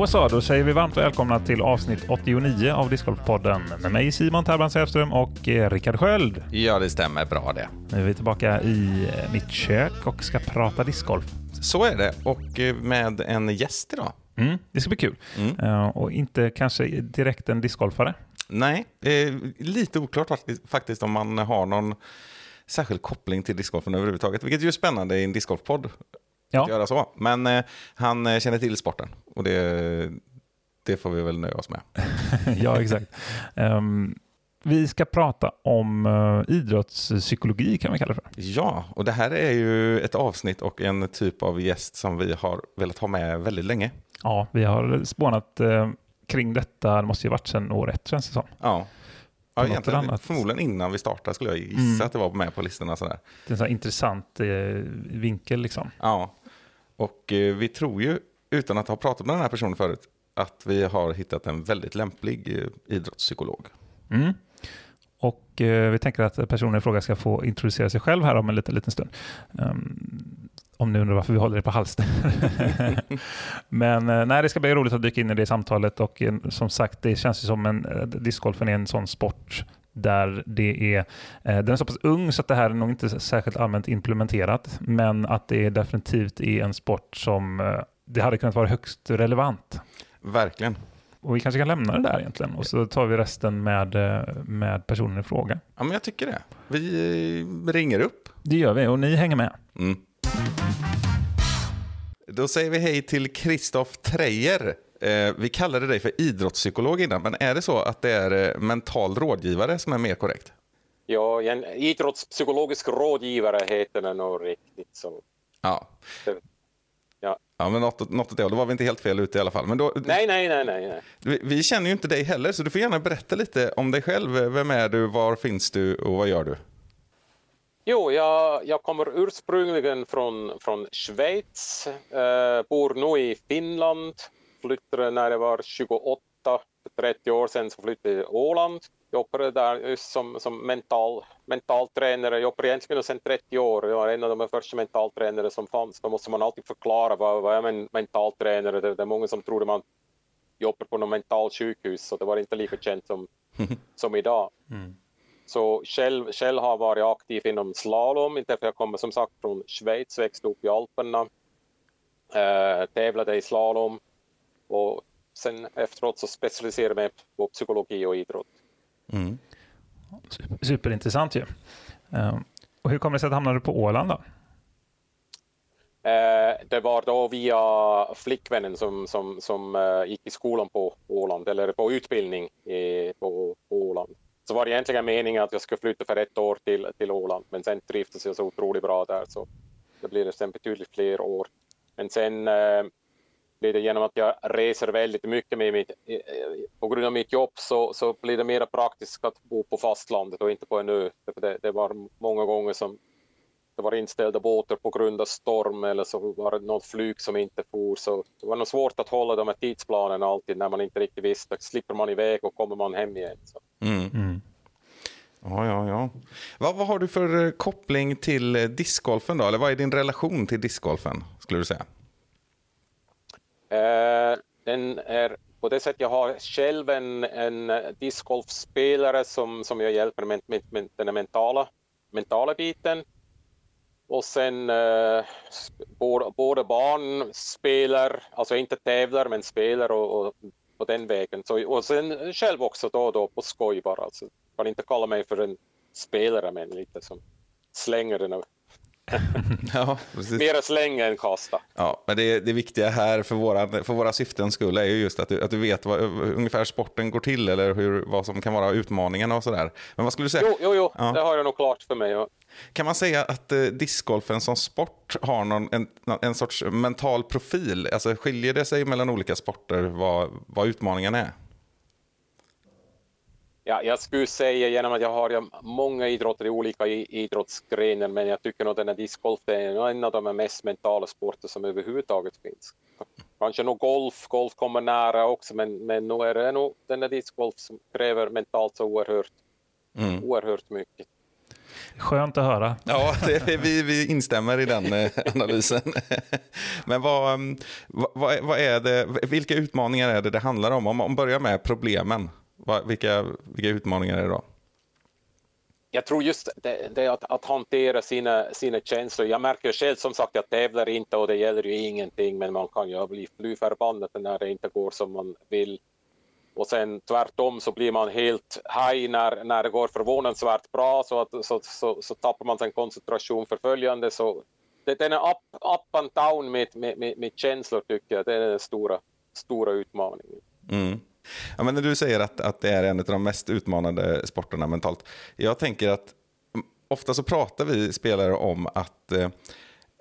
Då så, då säger vi varmt välkomna till avsnitt 89 av Discgolfpodden med mig Simon Terban Säfström och eh, Rickard Sköld. Ja, det stämmer bra det. Nu är vi tillbaka i eh, mitt kök och ska prata discgolf. Så är det, och eh, med en gäst idag. Mm, det ska bli kul. Eh, och inte kanske direkt en discgolfare. Nej, eh, lite oklart faktiskt, om man har någon särskild koppling till discgolfen överhuvudtaget, vilket ju är spännande i en discgolfpodd Ja. att göra så. Men eh, han eh, känner till sporten och det, det får vi väl nöja oss med. ja, exakt. Ehm, vi ska prata om uh, idrottspsykologi kan vi kalla det för. Ja, och det här är ju ett avsnitt och en typ av gäst som vi har velat ha med väldigt länge. Ja, vi har spånat eh, kring detta, det måste ju varit sedan år ett känns det som. Ja. Ja, egentligen, förmodligen innan vi startade skulle jag gissa Mm. att det var med på listorna. Sådär. Det är en sån intressant eh, vinkel liksom. Ja, och eh, vi tror ju, utan att ha pratat med den här personen förut, att vi har hittat en väldigt lämplig eh, idrottspsykolog. Mm. Och eh, vi tänker att personen i fråga ska få introducera sig själv här om en liten, liten stund. Um, om ni undrar varför vi håller det på halster. Men eh, nej, det ska bli roligt att dyka in i det samtalet och eh, som sagt, det känns ju som en eh, discgolfen är en sån sport där det är, eh, den är så pass ung så att det här är nog inte särskilt allmänt implementerat, men att det definitivt är en sport som eh, det hade kunnat vara högst relevant. Verkligen. Och vi kanske kan lämna det där egentligen och så tar vi resten med, eh, med personen i fråga. Ja, men jag tycker det. Vi ringer upp. Det gör vi och ni hänger med. Mm. Då säger vi hej till Kristoff Trejer. Eh, vi kallade dig för idrottspsykolog innan, men är det så att det är eh, mental rådgivare som är mer korrekt? Ja, en idrottspsykologisk rådgivare heter den nog riktigt. Så. Ja. Ja. Ja, men något, något åt det. Då var vi inte helt fel ute i alla fall. Men då, Nej, nej, nej, nej. nej. vi, vi känner ju inte dig heller, så du får gärna berätta lite om dig själv. Vem är du, var finns du och vad gör du? Jo, jag, jag kommer ursprungligen från, från Schweiz, eh, bor nu i Finland, flyttade när jag var 28, för 30 år sedan så flyttade jag till Åland. Jobbade där just som, som mental, mentaltränare, jag jobbar egentligen sedan 30 år. Jag var en av de första mentaltränare som fanns. Då måste man alltid förklara vad, vad är en mentaltränare. Det, det är många som trodde man jobbar på något mental sjukhus, så det var inte lika känt som, som idag. Så själv, själv har jag varit aktiv inom slalom, inte för jag kommer som sagt från Schweiz, växte upp i Alperna, eh, tävlade i slalom och sen efteråt så specialiserade jag mig på psykologi och idrott. Super- Superintressant ju. Ehm, Och hur kommer det sig att du hamnade på Åland då? Eh, det var då via flickvännen som, som, som eh, gick i skolan på Åland, eller på utbildning i, på, Åland. Så var det egentligen meningen att jag skulle flytta för ett år till, till Åland, men sen trivdes jag så otroligt bra där så det blir det sen betydligt fler år. Men sen eh, blir det genom att jag reser väldigt mycket med mitt, på grund av mitt jobb så, så blir det mer praktiskt att bo på fastlandet och inte på en ö. För Det, det var många gånger som det var inställda båtar på grund av storm eller så var det något flyg som inte for. Så det var nog svårt att hålla de här tidsplanerna alltid när man inte riktigt visste. Slipper man iväg och kommer man hem igen. Så. Mm. Ja, ja, ja. Vad, vad har du för eh, koppling till eh, discgolfen då? Eller vad är din relation till discgolfen, skulle du säga? Eh, den är på det sättet jag har själv en, en discgolfspelare som, som jag hjälper med, med, med den här mentala, mentala biten. Och sen eh, sp- både, både barn spelar, alltså inte tävlar men spelar och, och på den vägen. Så, och sen själv också då och då på skoj bara. Alltså, kan inte kalla mig för en spelare men lite som slänger den. Ja, precis. Mera slänga än kasta. Ja, men det, det viktiga här för våra, för våra syftens skull är ju just att du, att du vet vad, ungefär sporten går till eller hur, vad som kan vara utmaningarna och sådär. Men vad skulle du säga? Jo, jo, jo. Ja. det har jag nog klart för mig. Kan man säga att eh, discgolfen som sport har någon, en, en sorts mental profil? Alltså skiljer det sig mellan olika sporter vad, vad utmaningen är? Ja, jag skulle säga genom att jag har många idrotter i olika idrottsgrenar, men jag tycker nog den här discgolf är en av de mest mentala sporter som överhuvudtaget finns. Kanske nog golf, golf kommer nära också, men, men nu är det nog den där discgolf som kräver mentalt så oerhört, Mm. oerhört mycket. Skönt att höra. Ja, det, vi, vi instämmer i den eh, analysen. Men vad, mm, vad, vad är- vad är det, vilka utmaningar är det det handlar om? Om man börjar med problemen, vilka, vilka utmaningar är det då? jag tror just det, det att, att hantera sina, sina känslor. Jag märker själv som sagt, jag tävlar inte och det gäller ju ingenting, men man kan ju bli fly förbannad när det inte går som man vill. Och sen tvärtom så blir man helt high när, när det går förvånansvärt bra, så, att, så, så, så tappar man sin koncentration för följande. Så det, den är up, up and down med, med, med, med känslor tycker jag, det är den stora, stora utmaningen. Mm. Ja, men när du säger att, att det är en av de mest utmanande sporterna mentalt. Jag tänker att mm, ofta så pratar vi spelare om att eh,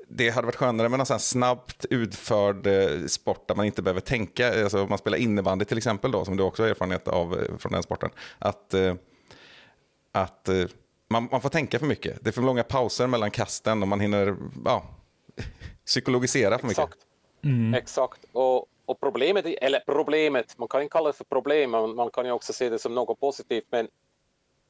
det hade varit skönare med här snabbt utförd eh, sport där man inte behöver tänka. Alltså om man spelar innebandy till exempel, då, som du också har erfarenhet av eh, från den sporten. Att, eh, att man, man får tänka för mycket. Det är för långa pauser mellan kasten och man hinner ja, psykologisera för mycket. Exakt. Exakt. Och, och problemet, eller problemet, man kan inte kalla det för problem, man, man kan ju också se det som något positivt, men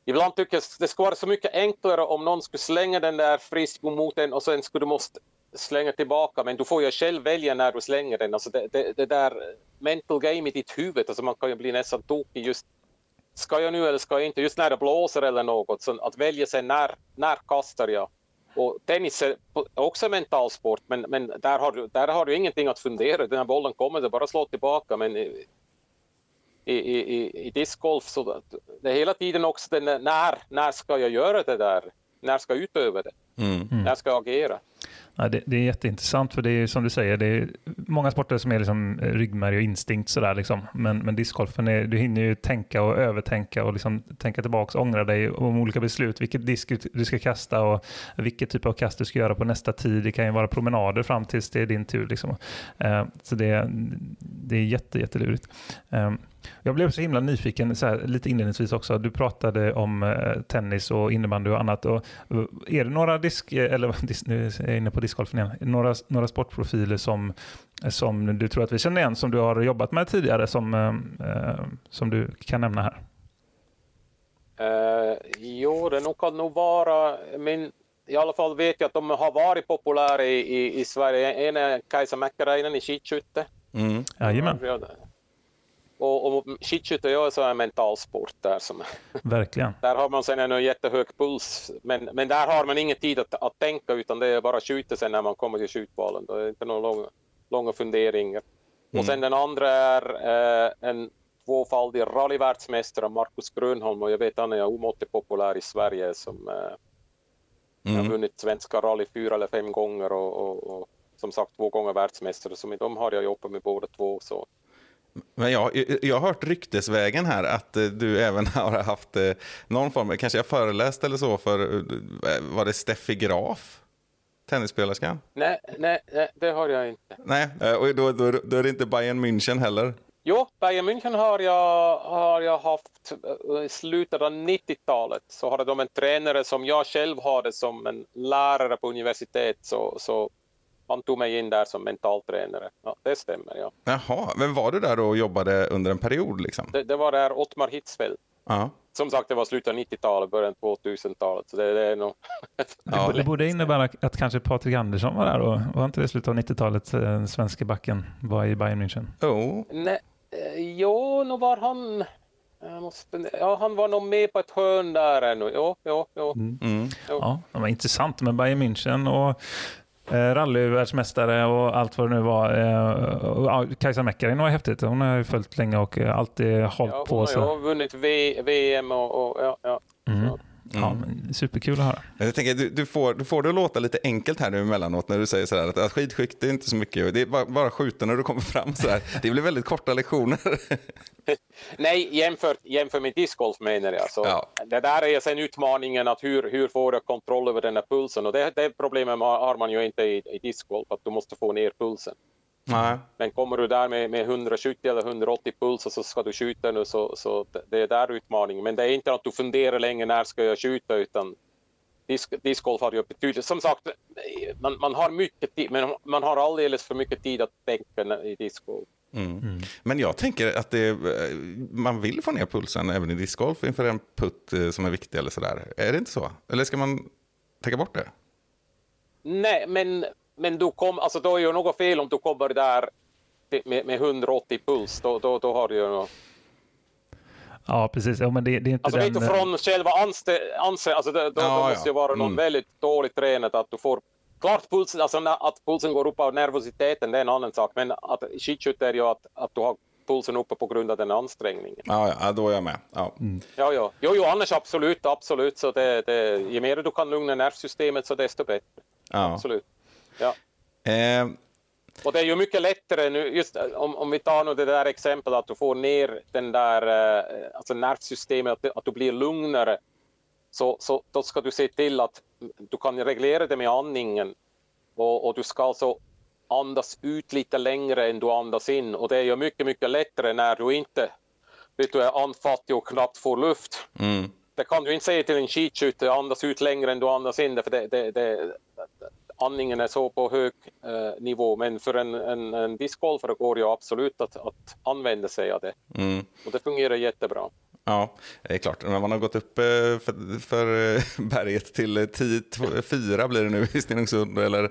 ibland tycker jag det skulle vara så mycket enklare om någon skulle slänga den där frisbeen mot en och sen skulle du måste slänga tillbaka, men du får ju själv välja när du slänger den. Alltså det, det, det där mental game i ditt huvud, alltså man kan ju bli nästan tokig just ska jag nu eller ska jag inte? Just när det blåser eller något, så att välja sig när, när kastar jag? Och tennis är också en mental sport, men, men där, har du, där har du ingenting att fundera. Den här bollen kommer, det är bara att slå tillbaka. Men i, i, i, i discgolf så det är hela tiden också den när, när ska jag göra det där? När ska jag utöva det? Mm. När ska jag agera? Ja, det, det är jätteintressant för det är som du säger, det är många sporter som är liksom ryggmärg och instinkt sådär liksom. Men, men discgolfen, är, du hinner ju tänka och övertänka och liksom tänka tillbaka ångra dig om olika beslut, vilket disk du ska kasta och vilket typ av kast du ska göra på nästa tid. Det kan ju vara promenader fram tills det är din tur liksom. Eh, så det, det är jätte, jättelurigt. Eh, jag blev så himla nyfiken, så här, lite inledningsvis också. Du pratade om eh, tennis och innebandy och annat. Och, eh, är det några disk, eller dis- nu är jag inne på discgolfen igen, några, några sportprofiler som, som du tror att vi känner igen, som du har jobbat med tidigare, som, eh, eh, som du kan nämna här? Uh, jo, det nog kan nog vara, men i alla fall vet jag att de har varit populära i, i, i Sverige. En är Kajsa Mäkäräinen i skidskytte. Mm. Jajamän, Och, och skidskytte är också en mental sport där som verkligen. Där har man sen en jättehög puls, men, men där har man ingen tid att, att tänka utan det är bara skjuta sen när man kommer till skjutbanan. Det är inte några långa, långa funderingar. Och sen den andra är eh, en tvåfaldig rallyvärldsmästare, Markus Grönholm, och jag vet han är omåttligt populär i Sverige som eh, har vunnit svenska rally fyra eller fem gånger och, och, och som sagt två gånger världsmästare. Så med dem har jag jobbat med båda två. Så. Men jag, jag har hört ryktesvägen här att eh, du även har haft eh, någon form, kanske jag föreläst eller så för, eh, var det Steffi Graf? Tennisspelerskan? Nej, nej, nej, det har jag inte. Nej, och då, då, då är det inte Bayern München heller? Jo, Bayern München har jag, har jag haft i slutet av 90-talet. Så hade de en tränare som jag själv hade som en lärare på universitet. Så, så han tog mig in där som mentaltränare. Ja, det stämmer, ja. Jaha, men var du där och jobbade under en period liksom? Det, det var där Ottmar Hitzfeldt. Ja. Som sagt, det var slutet av 90-talet, början av 2000-talet. Så det, det är nog... Ja, Det borde innebära att kanske Patrik Andersson var där och var inte det slutet av 90-talet, eh, den svenska backen var i Bayern München? Oh. Nej, eh, jo, nog var han... Måste, ja, han var nog med på ett hörn där ännu. Jo, jo, jo. Mm. Ja, det var intressant med Bayern München och eh, rallyvärldsmästare och allt vad det nu var. Eh, Kajsa Mäkkäräinen var häftigt. Hon har ju följt länge och eh, alltid hållit Ja, på. hon har ju vunnit v, VM och, och ja, ja. Mm. Så. Ja, men superkul att höra. Jag tänker, du, du, får, du får det att låta lite enkelt här nu emellanåt när du säger sådär att, att skidskytte är inte så mycket, det är bara, bara skjuta när du kommer fram sådär. Det blir väldigt korta lektioner. Nej, jämfört jämför med discgolf menar jag. Så Ja. Det där är sen utmaningen att hur, hur får jag kontroll över den här pulsen? Och det, det problemet har har man ju inte i, i discgolf, att du måste få ner pulsen. Nej. Men kommer du där med, med 170 eller 180 puls och så ska du skjuta nu så, så det är där utmaningen. Men det är inte att du funderar länge när ska jag skjuta utan disc, discgolf har ju betydligt, som sagt, man, man har mycket tid, men man har alldeles för mycket tid att tänka i discgolf. Mm. Men jag tänker att det, man vill få ner pulsen även i discgolf inför en putt eh, som är viktig eller sådär. Är det inte så? Eller ska man tänka bort det? Nej, men, men du kom, alltså då är ju något fel om du kommer där med, med 180 puls. Då, då, då har du ju något. Ja, precis. Ja, men det, det är inte alltså, den... vet du, från själva anste, alltså det, då, Ja, då måste ja. ju vara någon Mm. väldigt dåligt tränat att du får Klart pulsen, alltså att pulsen går upp av nervositeten, det är en annan sak. Men att skidskytte är ju att, att du har pulsen uppe på grund av den ansträngningen. Ja, ja då är jag med. Ja. Ja, ja. Jo, jo, annars absolut, absolut. Så det, det, ju mer du kan lugna nervsystemet så desto bättre. Ja. Absolut. Ja. Eh, Och det är ju mycket lättare nu, just eh, om, om vi tar nu det där exemplet att du får ner den där, eh, alltså nervsystemet, att, att du blir lugnare. Så, så då ska du se till att du kan reglera det med andningen. Och, och du ska alltså andas ut lite längre än du andas in. Och det är ju mycket, mycket lättare när du inte vet du, är andfattig och knappt får luft. mm. Det kan du inte säga till en skidskytte, andas ut längre än du andas in, för det, det, det, andningen är så på hög eh, nivå. Men för en, en, en discgolfare går det absolut att, att använda sig av det. Mm. Och det fungerar jättebra. Ja, det är klart. När man har gått upp eh, för, för eh, berget till eh, 10-4 blir det nu i Stenungsund eller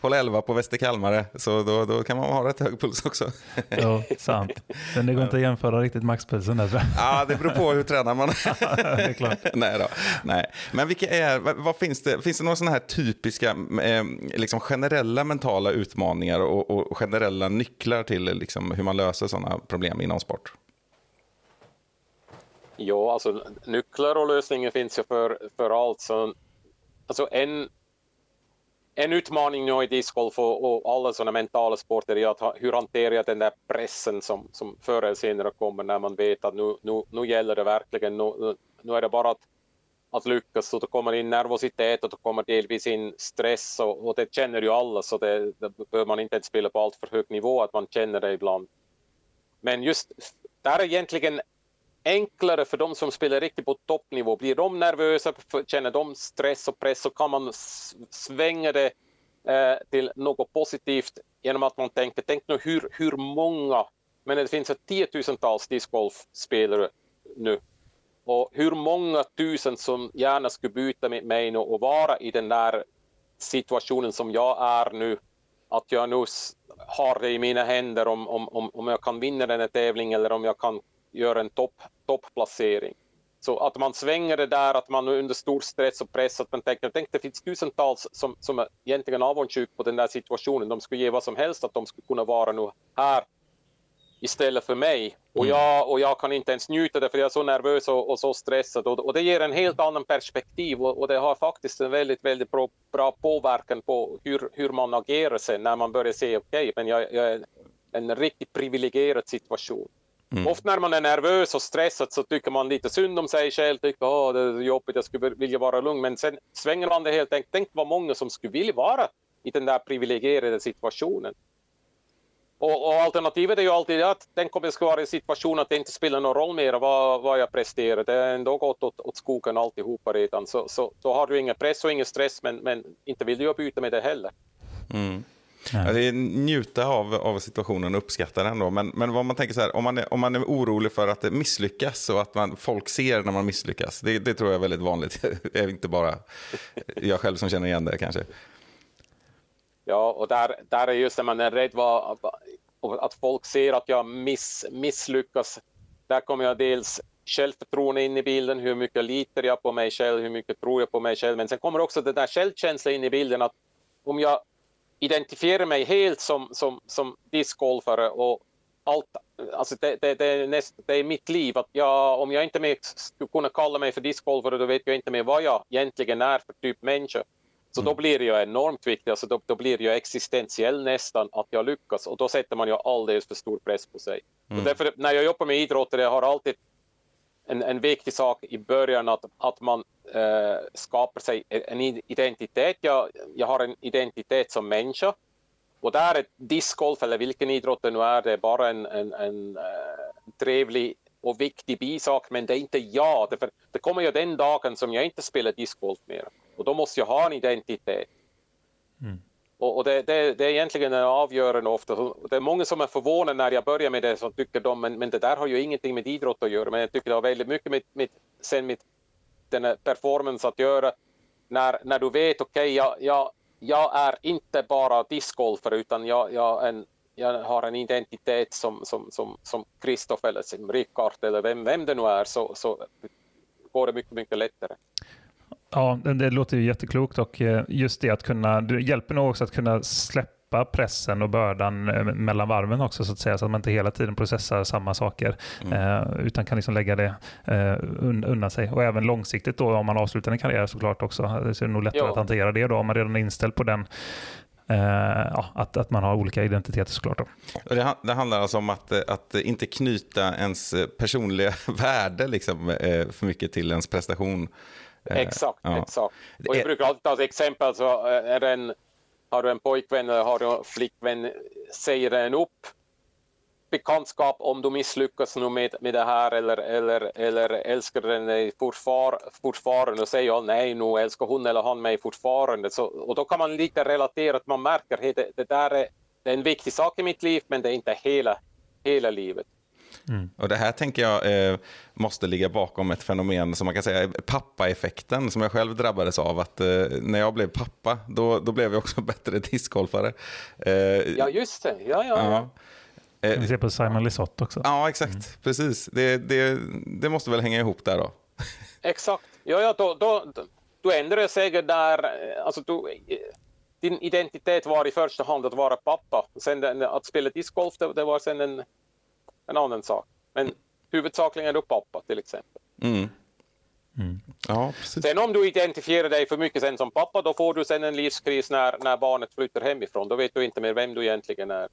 håll 11 på Västerkalmare så då, då kan man ha rätt hög puls också. Ja, sant. Men det går inte att jämföra riktigt maxpulsen där tror jag. Ja, det beror på hur tränar man. det är klart. Nej då. Nej. Men vilka är, vad, finns det, finns det några sådana här typiska liksom generella mentala utmaningar och, och generella nycklar till liksom, hur man löser sådana problem inom sport? Ja, alltså nycklar och lösningar finns ju för, för allt. Så, alltså en, en utmaning nu i discgolf och, och alla sådana mentala sporter är att ha, hur hanterar jag den där pressen som, som förr eller senare kommer när man vet att nu, nu, nu gäller det verkligen, nu, nu är det bara att, att lyckas. och då kommer in nervositet och då kommer delvis in stress och, och det känner ju alla så det, det behöver man inte ens spela på allt för hög nivå att man känner det ibland. Men just där är egentligen enklare för de som spelar riktigt på toppnivå. Blir de nervösa, känner de stress och press så kan man svänga det eh, till något positivt genom att man tänker, tänk nu hur, hur många, men det finns tiotusentals discgolfspelare nu. Och hur många tusen som gärna skulle byta med mig nu och vara i den där situationen som jag är nu. Att jag nu har det i mina händer om, om, om jag kan vinna den här tävlingen eller om jag kan göra en topp, topplacering. Så att man svänger det där, att man under stor stress och press, att man tänker, tänk det finns tusentals som, som är egentligen avundsjuk på den där situationen. De skulle ge vad som helst att de skulle kunna vara nu här istället för mig. Och, jag, och jag kan inte ens njuta det för jag är så nervös och, och så stressad. Och, och det ger en helt annan perspektiv och, och det har faktiskt en väldigt, väldigt bra, bra påverkan på hur, hur man agerar sen när man börjar se, okej, men jag, jag är en riktigt privilegierad situation. Ofta när man är nervös och stressad så tycker man lite synd om sig själv, tycker att det är jobbigt, jag skulle vilja vara lugn. Men sen svänger man det helt enkelt. Tänk vad många som skulle vilja vara i den där privilegierade situationen. Och, och alternativet är ju alltid att tänk om jag skulle vara i situationen att det inte spelar någon roll mer vad, vad jag presterar. Det är ändå gått åt, åt skogen alltihopa redan. Så, så då har du ingen press och ingen stress, men, men inte vill du byta med det heller. Ja, det är njuta av, av situationen och uppskatta den. Då. Men, men vad man tänker så här, om man, är, om man är orolig för att det misslyckas och att man, folk ser när man misslyckas. Det, det tror jag är väldigt vanligt. Det är inte bara jag själv som känner igen det kanske. Ja, och där, där är just när man är rädd vad- att folk ser att jag miss, misslyckas. Där kommer jag dels självförtroende in i bilden, hur mycket litar jag på mig själv, hur mycket tror jag på mig själv. Men sen kommer också den där självkänslan in i bilden att om jag identifierar mig helt som, som, som discgolfare och allt, alltså det, det, det, är näst, det är mitt liv. Att jag, om jag inte mer skulle kunna kalla mig för discgolfare då vet jag inte mer vad jag egentligen är för typ människa. Så då blir ju enormt viktigt, alltså då, då blir ju existentiell nästan att jag lyckas och då sätter man ju alldeles för stor press på sig. Och därför, när jag jobbar med idrottare jag har alltid en, en viktig sak i början att, att man eh, skapar sig en identitet. Jag, jag har en identitet som människa och där är discgolf eller vilken idrott det nu är, det är bara en, en, en äh, trevlig och viktig bisak, men det är inte jag. Det, det kommer ju den dagen som jag inte spelar discgolf mer och då måste jag ha en identitet. Och, och det, det, det, är egentligen en avgörande ofta. Det är många som är förvånade när jag börjar med det som tycker de, men, men det där har ju ingenting med idrott att göra. Men jag tycker det har väldigt mycket med, med sen med den performance att göra. När, när du vet, okej, okay, jag, jag, jag är inte bara discgolfare utan jag, jag, en, jag har en identitet som, som, som, som eller som Rickard eller vem, vem det nu är så, så går det mycket, mycket lättare. Ja, det låter ju jätteklokt och eh, just det att kunna, det hjälper nog också att kunna släppa pressen och bördan eh, mellan varven också så att säga, så att man inte hela tiden processar samma saker mm. eh, utan kan liksom lägga det undan sig. Och även långsiktigt då om man avslutar en karriär såklart också, så är det nog lättare jo. att hantera det då om man redan är inställd på den Uh, ja, att, att man har olika identiteter såklart. Det, det, handlar alltså om att, att inte knyta ens personliga värde liksom, för mycket till ens prestation. Eh, exakt, ja. exakt. Och jag brukar alltid ta ett exempel, så eh, är en, har du en pojkvän eller har du en flickvän, säger en upp bekantskap om du misslyckas nu med, med det här eller, eller, eller älskar den dig fortfar, fortfarande och säger nej nu älskar hon eller han mig fortfarande. Så, och då kan man lite relatera att man märker att det, det där är, det är en viktig sak i mitt liv men det är inte hela, hela livet. Mm. Och Det här tänker jag eh, måste ligga bakom ett fenomen som man kan säga pappa-effekten som jag själv drabbades av. Att eh, När jag blev pappa då, då blev jag också bättre discgolfare. Eh, ja, just det. Ja, ja, ja. Eh, Vi ser på Simon Lisotte också. Ja, exakt. Mm. Precis. Det, det, det måste väl hänga ihop där då. exakt. Ja, ja då, då, då ändrar sig där. Alltså, du, din identitet var i första hand att vara pappa. Sen att spela discgolf, det, det var sen en en annan sak. Men huvudsakligen är du pappa till exempel. Mm. Mm. Ja, precis. Sen om du identifierar dig för mycket sen som pappa, då får du sen en livskris när, när barnet flyttar hemifrån. Då vet du inte mer vem du egentligen är.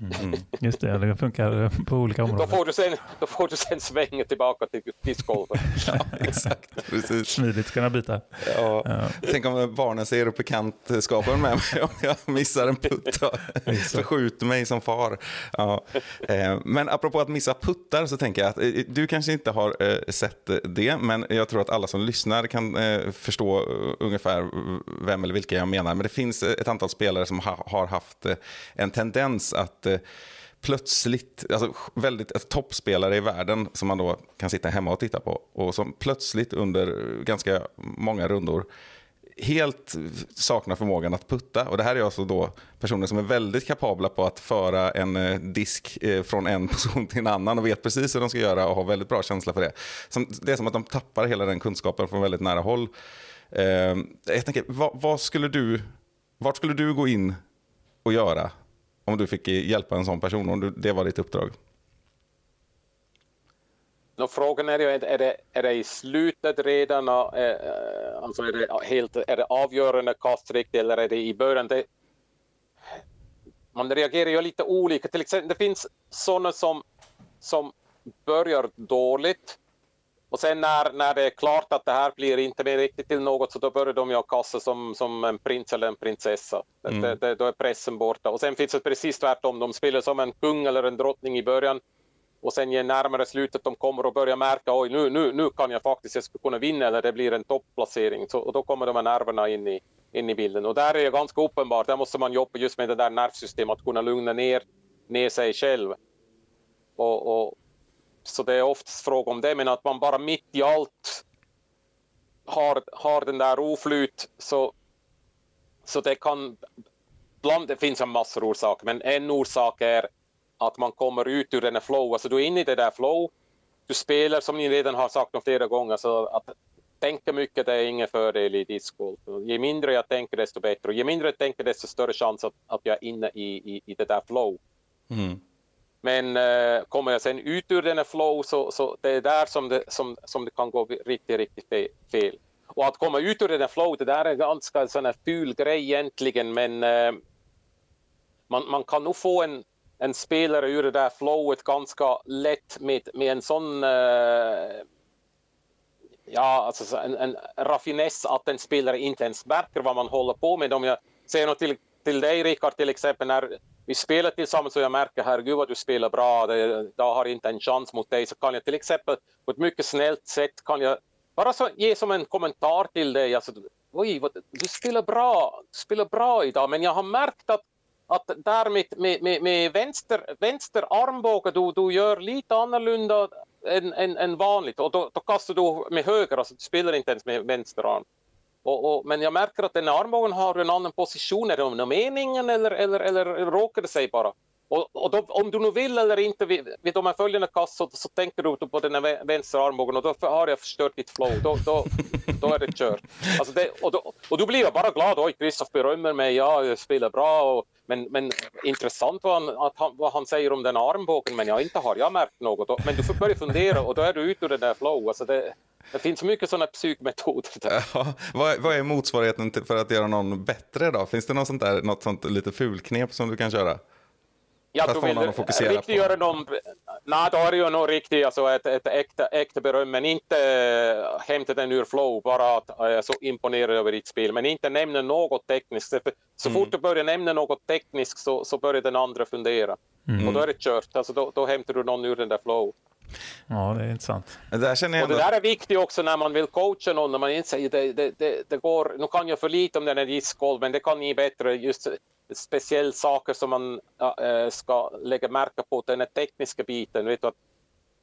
Mm. Just det, det funkar på olika områden. Då får du sen, då får du sen svänga tillbaka till discgolfen. ja, exakt. Precis. Smidigt kunna byta. Ja. Ja. Tänk om barnen ser upp bekantskapen med mig om jag missar en putt och förskjuter mig som far. Ja. Eh, men apropå att missa puttar så tänker jag att eh, du kanske inte har eh, sett det, men jag tror att alla som lyssnar kan förstå ungefär vem eller vilka jag menar. Men det finns ett antal spelare som har haft en tendens att eh, plötsligt, alltså väldigt alltså, toppspelare i världen som man då kan sitta hemma och titta på och som plötsligt under ganska många rundor helt saknar förmågan att putta. Och det här är alltså då personer som är väldigt kapabla på att föra en eh, disk eh, från en position till en annan och vet precis hur de ska göra och har väldigt bra känsla för det. det är som att de tappar hela den kunskapen från väldigt nära håll. Eh, jag tänker, vad, vad skulle du, vart skulle du gå in och göra om du fick hjälpa en sån person, om det var ditt uppdrag? No, frågan är ju, är det, är det i slutet redan, äh, alltså är det, helt, är det avgörande kastrikt eller är det i början? Det, man reagerar ju lite olika. Till exempel, det finns sådana som, som börjar dåligt och sen när, när det är klart att det här blir inte mer riktigt till något så då börjar de ju kassa som, som en prins eller en prinsessa. Mm. Det, det, då är pressen borta. Och sen finns det precis tvärtom. De spelar som en kung eller en drottning i början och sen ju närmare slutet de kommer och börjar märka oj nu, nu, nu kan jag faktiskt jag skulle kunna vinna eller det blir en topplacering. Så, och då kommer de här nerverna in i, in i bilden. Och där är det ganska uppenbart, där måste man jobba just med det där nervsystemet, att kunna lugna ner, ner sig själv. Och, och, så det är oftast fråga om det, men att man bara mitt i allt har, har den där oflyt så, så det kan... Bland, det finns en massor orsaker, men en orsak är att man kommer ut ur den här flow, alltså du är inne i det där flow, du spelar som ni redan har sagt flera gånger, så att tänka mycket det är ingen fördel i discgolf. Ju mindre jag tänker desto bättre och ju mindre jag tänker desto större chans att, att jag är inne i, i, i det där flow. Mm. Men eh, kommer jag sen ut ur den här flow så, så det är där som det, som, som det kan gå riktigt, riktigt fel. Och att komma ut ur den här flow, det där är en ganska sån här ful grej egentligen, men eh, man, man kan nog få en, en spelare ur det där flowet ganska lätt med, med en sån eh, ja, alltså en, en raffiness att en spelare inte ens märker vad man håller på med. Om jag säger något till, till dig, Rickard, till exempel, när vi spelar tillsammans och jag märker herregud vad du spelar bra, jag har inte en chans mot dig, så kan jag till exempel på ett mycket snällt sätt kan jag bara så, ge som en kommentar till dig, alltså, oj, vad, du spelar bra, du spelar bra idag, men jag har märkt att att där med, med, med, med vänster, vänster armbåge du, du gör lite annorlunda än, än, än vanligt. Och då, då kastar du med höger, alltså du spelar inte ens med vänster arm. Och, och, men jag märker att den armbågen har en annan position. Är det någon meningen eller, eller, eller råkar det sig bara? Och, och då, om du nu vill eller inte vid, vid de här följande kast så, så tänker du på den här vänstra armbågen och då har jag förstört ditt flow. Då, då, då är det kört. Alltså det, och, då, och då blir jag bara glad. Oj, Kristoff berömmer mig. Ja, jag spelar bra. Och, men, men intressant vad han, att han, vad han säger om den armbågen. Men jag inte har jag märkt något. Men du får börja fundera och då är du ute ur den där flow. Alltså det, det finns mycket sådana psykmetoder. Ja, vad, vad är motsvarigheten till, för att göra någon bättre då? Finns det något sånt, där, något sånt lite fulknep som du kan köra? Ja, för att få någon att fokusera riktigt? Göra någon, nej, då är det ju nog riktigt alltså ett, ett äkta, äkta beröm, men inte äh, hämta den ur flow, bara att jag är så imponerad över ditt spel, men inte nämna något tekniskt. För så mm. fort du börjar nämna något tekniskt så, så börjar den andra fundera. Mm. Och då är det kört, alltså då, då hämtar du någon ur den där flow. Ja, det är intressant. Det där känner jag och det där är viktigt också när man vill coacha någon, när man inte säger det, det, det, det går, nu kan jag för lite om den här discgolf, men det kan ni bättre, just speciella saker som man äh, ska lägga märke på, den här tekniska biten, vet du, att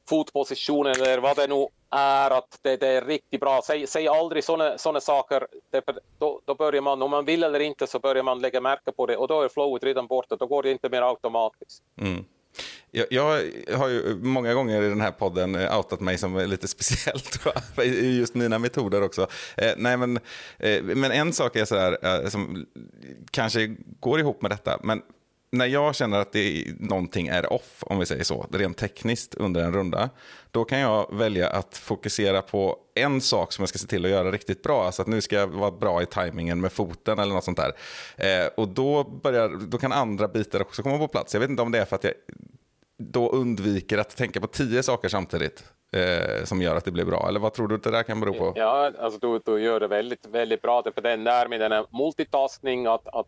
fotpositionen eller vad det nu är, att det, det är riktigt bra. Säg, säg aldrig sådana saker. saker, då, då börjar man, om man vill eller inte, så börjar man lägga märke på det och då är flowet redan borta, då går det inte mer automatiskt. Mm. Jag, jag, har ju många gånger i den här podden eh, outat mig som lite speciellt i just mina metoder också. Eh, nej, men, eh, men en sak är sådär, eh, som kanske går ihop med detta. Men när jag känner att det, någonting är off, om vi säger så, rent tekniskt under en runda, då kan jag välja att fokusera på en sak som jag ska se till att göra riktigt bra. Alltså att nu ska jag vara bra i tajmingen med foten eller något sånt där. Eh, och då, börjar, då kan andra bitar också komma på plats. Jag vet inte om det är för att jag då undviker att tänka på tio saker samtidigt eh, som gör att det blir bra? Eller vad tror du att det där kan bero på? Ja, alltså du, du gör det väldigt, väldigt bra. För den där med den här multitasking, att, att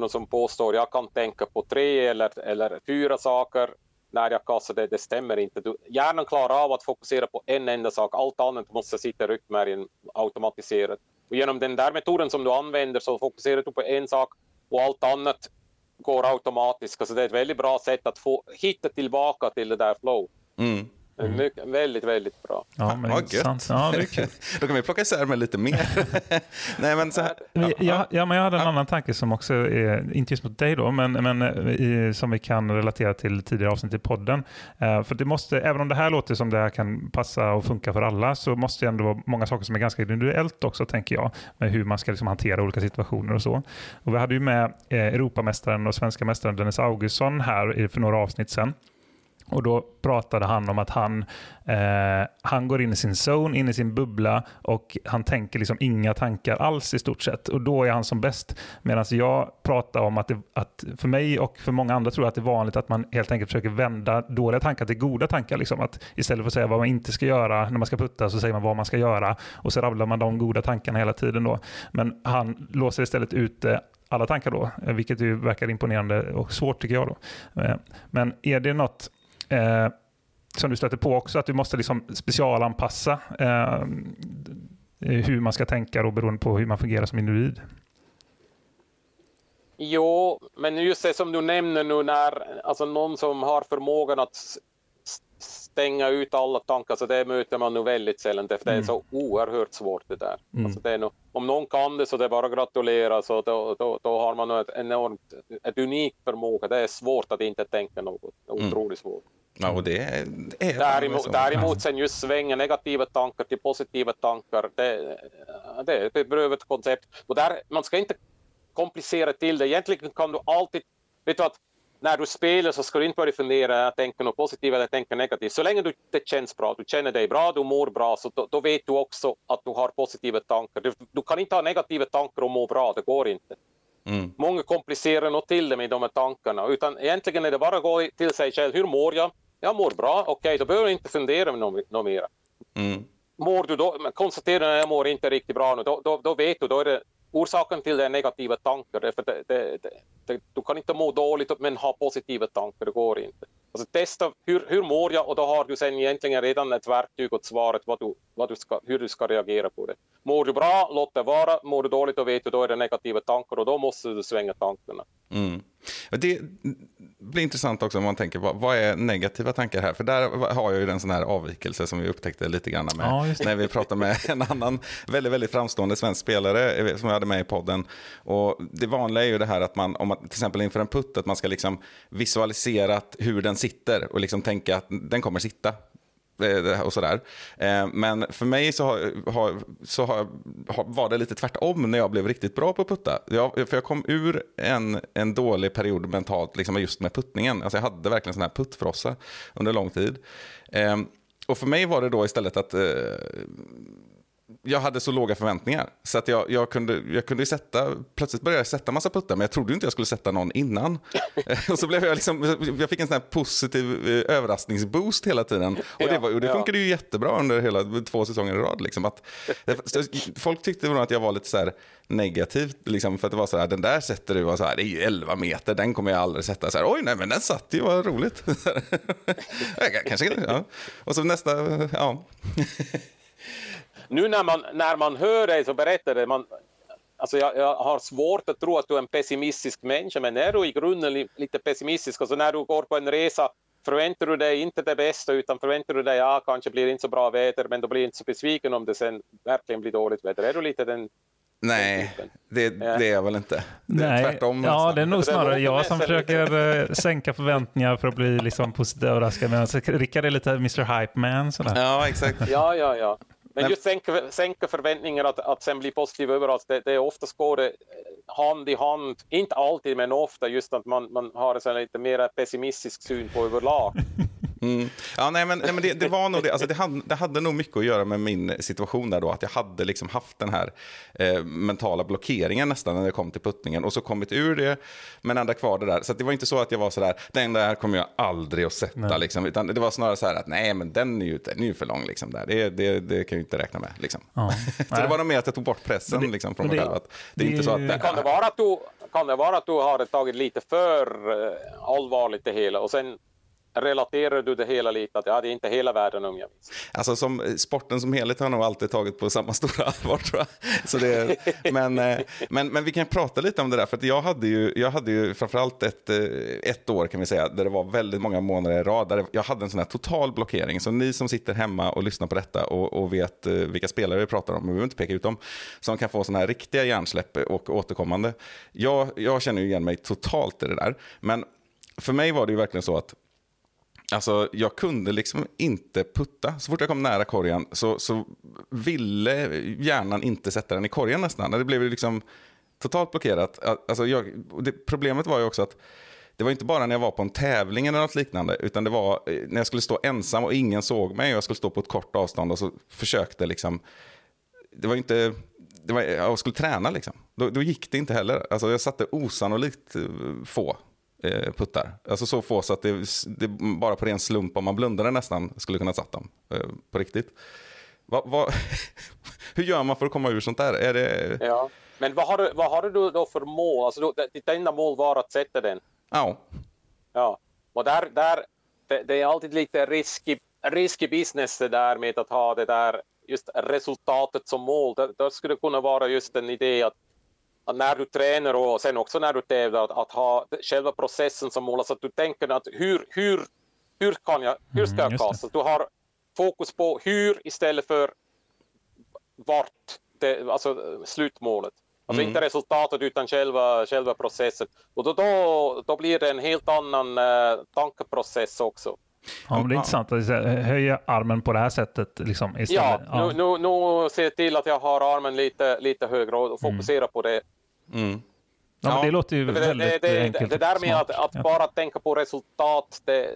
för som påstår jag kan tänka på tre eller, eller fyra saker när jag kastar det, det stämmer inte. Du, hjärnan klarar av att fokusera på en enda sak, allt annat måste sitta i ryggmärgen automatiserat. Och genom den där metoden som du använder så fokuserar du på en sak och allt annat går automatiskt. Alltså det är ett väldigt bra sätt att få hitta tillbaka till det där flow. Mm. Mm. Mycket, väldigt, väldigt bra. Ja, men ja, intressant. Ja, det är kul. Då kan vi plocka isär med lite mer. Nej, men så här. Ja, ja, men jag hade en annan tanke som också är, inte just mot dig då, men, men i, som vi kan relatera till tidigare avsnitt i podden. Uh, för det måste, även om det här låter som det här kan passa och funka för alla, så måste det ändå vara många saker som är ganska individuellt också, tänker jag, med hur man ska liksom hantera olika situationer och så. Och vi hade ju med eh, Europamästaren och svenska mästaren Dennis Augustsson här för några avsnitt sedan. Och Då pratade han om att han, eh, han går in i sin zone, in i sin bubbla och han tänker liksom inga tankar alls i stort sett. Och Då är han som bäst. Medan jag pratar om att, det, att för mig och för många andra tror jag att det är vanligt att man helt enkelt försöker vända dåliga tankar till goda tankar. Liksom. Att istället för att säga vad man inte ska göra när man ska putta så säger man vad man ska göra och så rabblar man de goda tankarna hela tiden. Då. Men han låser istället ute eh, alla tankar då, eh, vilket ju verkar imponerande och svårt tycker jag. då. Eh, men är det något eh, som du stöter på också, att du måste liksom specialanpassa eh, hur man ska tänka då, beroende på hur man fungerar som individ. Jo, men just det som du nämner nu när alltså någon som har förmågan att stänga ut alla tankar, så det möter man nu väldigt sällan, för det är mm. så oerhört svårt det där. Mm. Alltså det nog, om någon kan det så det är bara att gratulera, så då, då, då har man ett enormt, ett unikt förmåga. Det är svårt att inte tänka något, mm. otroligt svårt. Ja, och det är, det är däremot, däremot sen just svänga negativa tankar till positiva tankar, det, det är ett bedrövligt koncept. Och där, man ska inte komplicera till det. Egentligen kan du alltid, vet du att när du spelar så ska du inte börja fundera att tänka något positivt eller tänka negativt. Så länge du, det känns bra, du känner dig bra, du mår bra, så då, då vet du också att du har positiva tankar. Du, du, kan inte ha negativa tankar och må bra, det går inte. Mm. Många komplicerar nog till det med de här tankarna, utan egentligen är det bara att gå till sig själv. Hur mår jag? Jag mår bra, okej, okay, då behöver du inte fundera något, mer. Mm. Mår du då, konstaterar att jag mår inte riktigt bra nu, då, då, då vet du, då är det orsaken till det är negativa tankar. Det, det, det, det, du kan inte må dåligt men ha positiva tankar, det går inte. Alltså testa hur, hur mår jag och då har du sen egentligen redan ett verktyg och svaret vad du, vad du ska, hur du ska reagera på det. Mår du bra, låt det vara. Mår du dåligt, då vet du då är det negativa tankar och då måste du svänga tankarna. Mm. Det blir intressant också om man tänker vad, vad är negativa tankar här? För där har jag ju en sån här avvikelse som vi upptäckte lite grann med Ja, när vi pratade med en annan väldigt, väldigt framstående svensk spelare som vi hade med i podden. Och det vanliga är ju det här att man, om man till exempel inför en putt, att man ska liksom visualisera hur den sitter och liksom tänka att den kommer sitta Eh, och sådär. Eh, men för mig så, har, har, så har, var det lite tvärtom när jag blev riktigt bra på att putta. Jag, för jag kom ur en, en dålig period mentalt liksom just med puttningen. Alltså jag hade verkligen sån här puttfrossa under lång tid. Eh, och för mig var det då istället att jag hade så låga förväntningar. Så att jag, jag, kunde, jag kunde sätta, plötsligt började jag sätta massa puttar, men jag trodde inte jag skulle sätta någon innan. och så blev jag liksom, jag fick en sån här positiv eh, överraskningsboost hela tiden. Och det, var, och det funkade ju jättebra under hela två säsonger i rad. Liksom. Att, folk tyckte nog att jag var lite så här negativ, liksom, för att det var så här, den där sätter du, och så här, det är ju 11 meter, den kommer jag aldrig sätta. Så här, Oj, nej men den satt ju, vad roligt. Kanske, ja. Och så nästa, ja. Nu när man, när man hör dig så berättar det, man, alltså jag, jag har svårt att tro att du är en pessimistisk människa, men är du i grunden li, lite pessimistisk? Alltså när du går på en resa, förväntar du dig inte det bästa, utan förväntar du dig, ja, kanske blir det inte så bra väder, men då blir du inte så besviken om det sen verkligen blir dåligt väder. Är du lite den... Nej, det, det är jag väl inte. Det är Nej, tvärtom. ja, nästan. det är nog snarare jag som försöker eh, sänka förväntningar för att bli liksom positivt överraskad. Alltså, Rickard är lite Mr Hype Man. Sådär. Ja, exakt. Ja, ja, ja. Men just sänka, sänka förväntningar att, att sen bli positiv överraskad, det, det är oftast går det hand i hand, inte alltid men ofta just att man, man har en lite mer pessimistisk syn på överlag. Mm. Ja, nej, men, nej, men det, det var nog det. Alltså, det, hade, det hade nog mycket att göra med min situation där då. Att jag hade liksom haft den här eh, mentala blockeringen nästan när det kom till puttningen. Och så kommit ur det, men ändå kvar det där. Så att det var inte så att jag var så där, den där kommer jag aldrig att sätta. Liksom, utan det var snarare så här att nej, men den är ju, den är ju för lång. Liksom, där. Det, det, det kan jag ju inte räkna med. Liksom. Ja. så det var nog mer att jag tog bort pressen det- liksom, från mig det- själv. Att det är det- inte så att... Men Kan det vara att du, kan det vara att du har tagit lite för eh, allvarligt det hela och sen relaterar du det hela lite att ja, det är inte hela världen om jag minns. Alltså som sporten som helhet har jag nog alltid tagit på samma stora allvar tror jag. Så det, men, eh, men, men vi kan prata lite om det där, för jag hade ju, jag hade ju framförallt ett, eh, ett år kan vi säga, där det var väldigt många månader i rad, där jag hade en sån här total blockering. Så ni som sitter hemma och lyssnar på detta och, och vet eh, vilka spelare vi pratar om, men vi behöver inte peka ut dem, som kan få såna här riktiga hjärnsläpp och återkommande. Jag, jag känner ju igen mig totalt i det där, men för mig var det ju verkligen så att Alltså, jag kunde liksom inte putta. Så fort jag kom nära korgen så, så ville hjärnan inte sätta den i korgen nästan. Det blev liksom totalt blockerat. Alltså, jag, det, problemet var ju också att det var inte bara när jag var på en tävling eller något liknande, utan det var eh, när jag skulle stå ensam och ingen såg mig och jag skulle stå på ett kort avstånd och så försökte liksom, det var inte, det var, jag skulle träna liksom. Då, då gick det inte heller. Alltså jag satte osannolikt eh, få eh, puttar. Alltså så få så att det, det bara på ren slump om man blundade nästan skulle kunna satt dem eh, på riktigt. Va, va, hur gör man för att komma ur sånt där? Är det, Ja. Men vad har, du, vad har du då för mål? Alltså, ditt enda mål var att sätta den. ja, Ja, och där, där det, det är alltid lite risky, risky business det där med att ha det där just resultatet som mål. Det, det skulle kunna vara just en idé att när du tränar och sen också när du tävlar att, att ha själva processen som mål. Alltså att du tänker att hur, hur, hur kan jag, hur ska Mm, jag det. kasta? Du har fokus på hur istället för vart, det, alltså slutmålet. Alltså Mm. inte resultatet utan själva, själva processen. Och då, då, då blir det en helt annan eh, tankeprocess också. Ja, men det är intressant att höja armen på det här sättet. Liksom, Ja, istället. Nu, nu, nu ser jag till att jag har armen lite, lite högre och fokuserar på det. Mm. Ja, men Ja. det låter ju Det, det, väldigt det, enkelt. det där med smart. att, att Ja. bara tänka på resultat, det,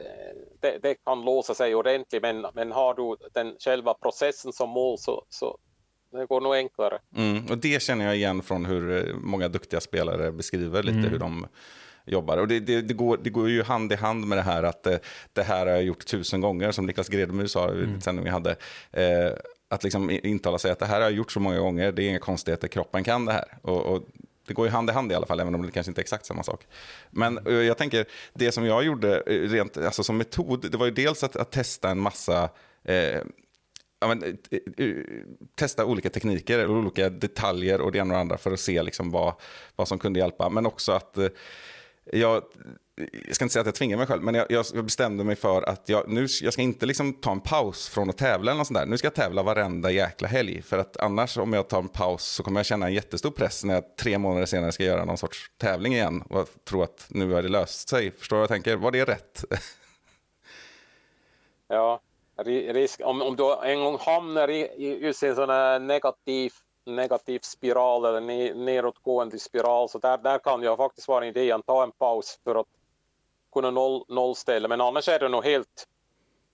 det, det kan låsa sig ordentligt. Men, men har du den själva processen som mål så, så det går nog enklare. Mm, och det känner jag igen från hur eh, många duktiga spelare beskriver lite Mm. hur de jobbar. Och det, det, det, går, det går ju hand i hand med det här att eh, det här har jag gjort tusen gånger, som Niklas Gredemyr sa i Mm. mm. sändning vi hade. Eh, att liksom intala sig att det här har jag gjort så många gånger, det är inga konstigheter, kroppen kan det här. Och, och det går ju hand i hand i alla fall, även om det kanske inte är exakt samma sak. Men eh, jag tänker, det som jag gjorde eh, rent, alltså som metod, det var ju dels att, att testa en massa eh, ja, men, eh, testa olika tekniker, olika detaljer och det ena och det andra för att se liksom vad, vad som kunde hjälpa. Men också att jag, jag ska inte säga att jag tvingar mig själv, men jag, jag bestämde mig för att jag, nu, jag ska inte liksom ta en paus från att tävla. Eller något sånt där. Nu ska jag tävla varenda jäkla helg. För att annars om jag tar en paus så kommer jag känna en jättestor press när jag tre månader senare ska göra någon sorts tävling igen. Och tro att nu har det löst sig. Förstår du vad jag tänker? Var det rätt? ja, risk, om, om du en gång hamnar i, i just en sån här negativ negativ spiral eller nedåtgående spiral. Så där, där kan jag faktiskt vara en idé att ta en paus för att kunna noll, nollställa. Men annars är det nog helt,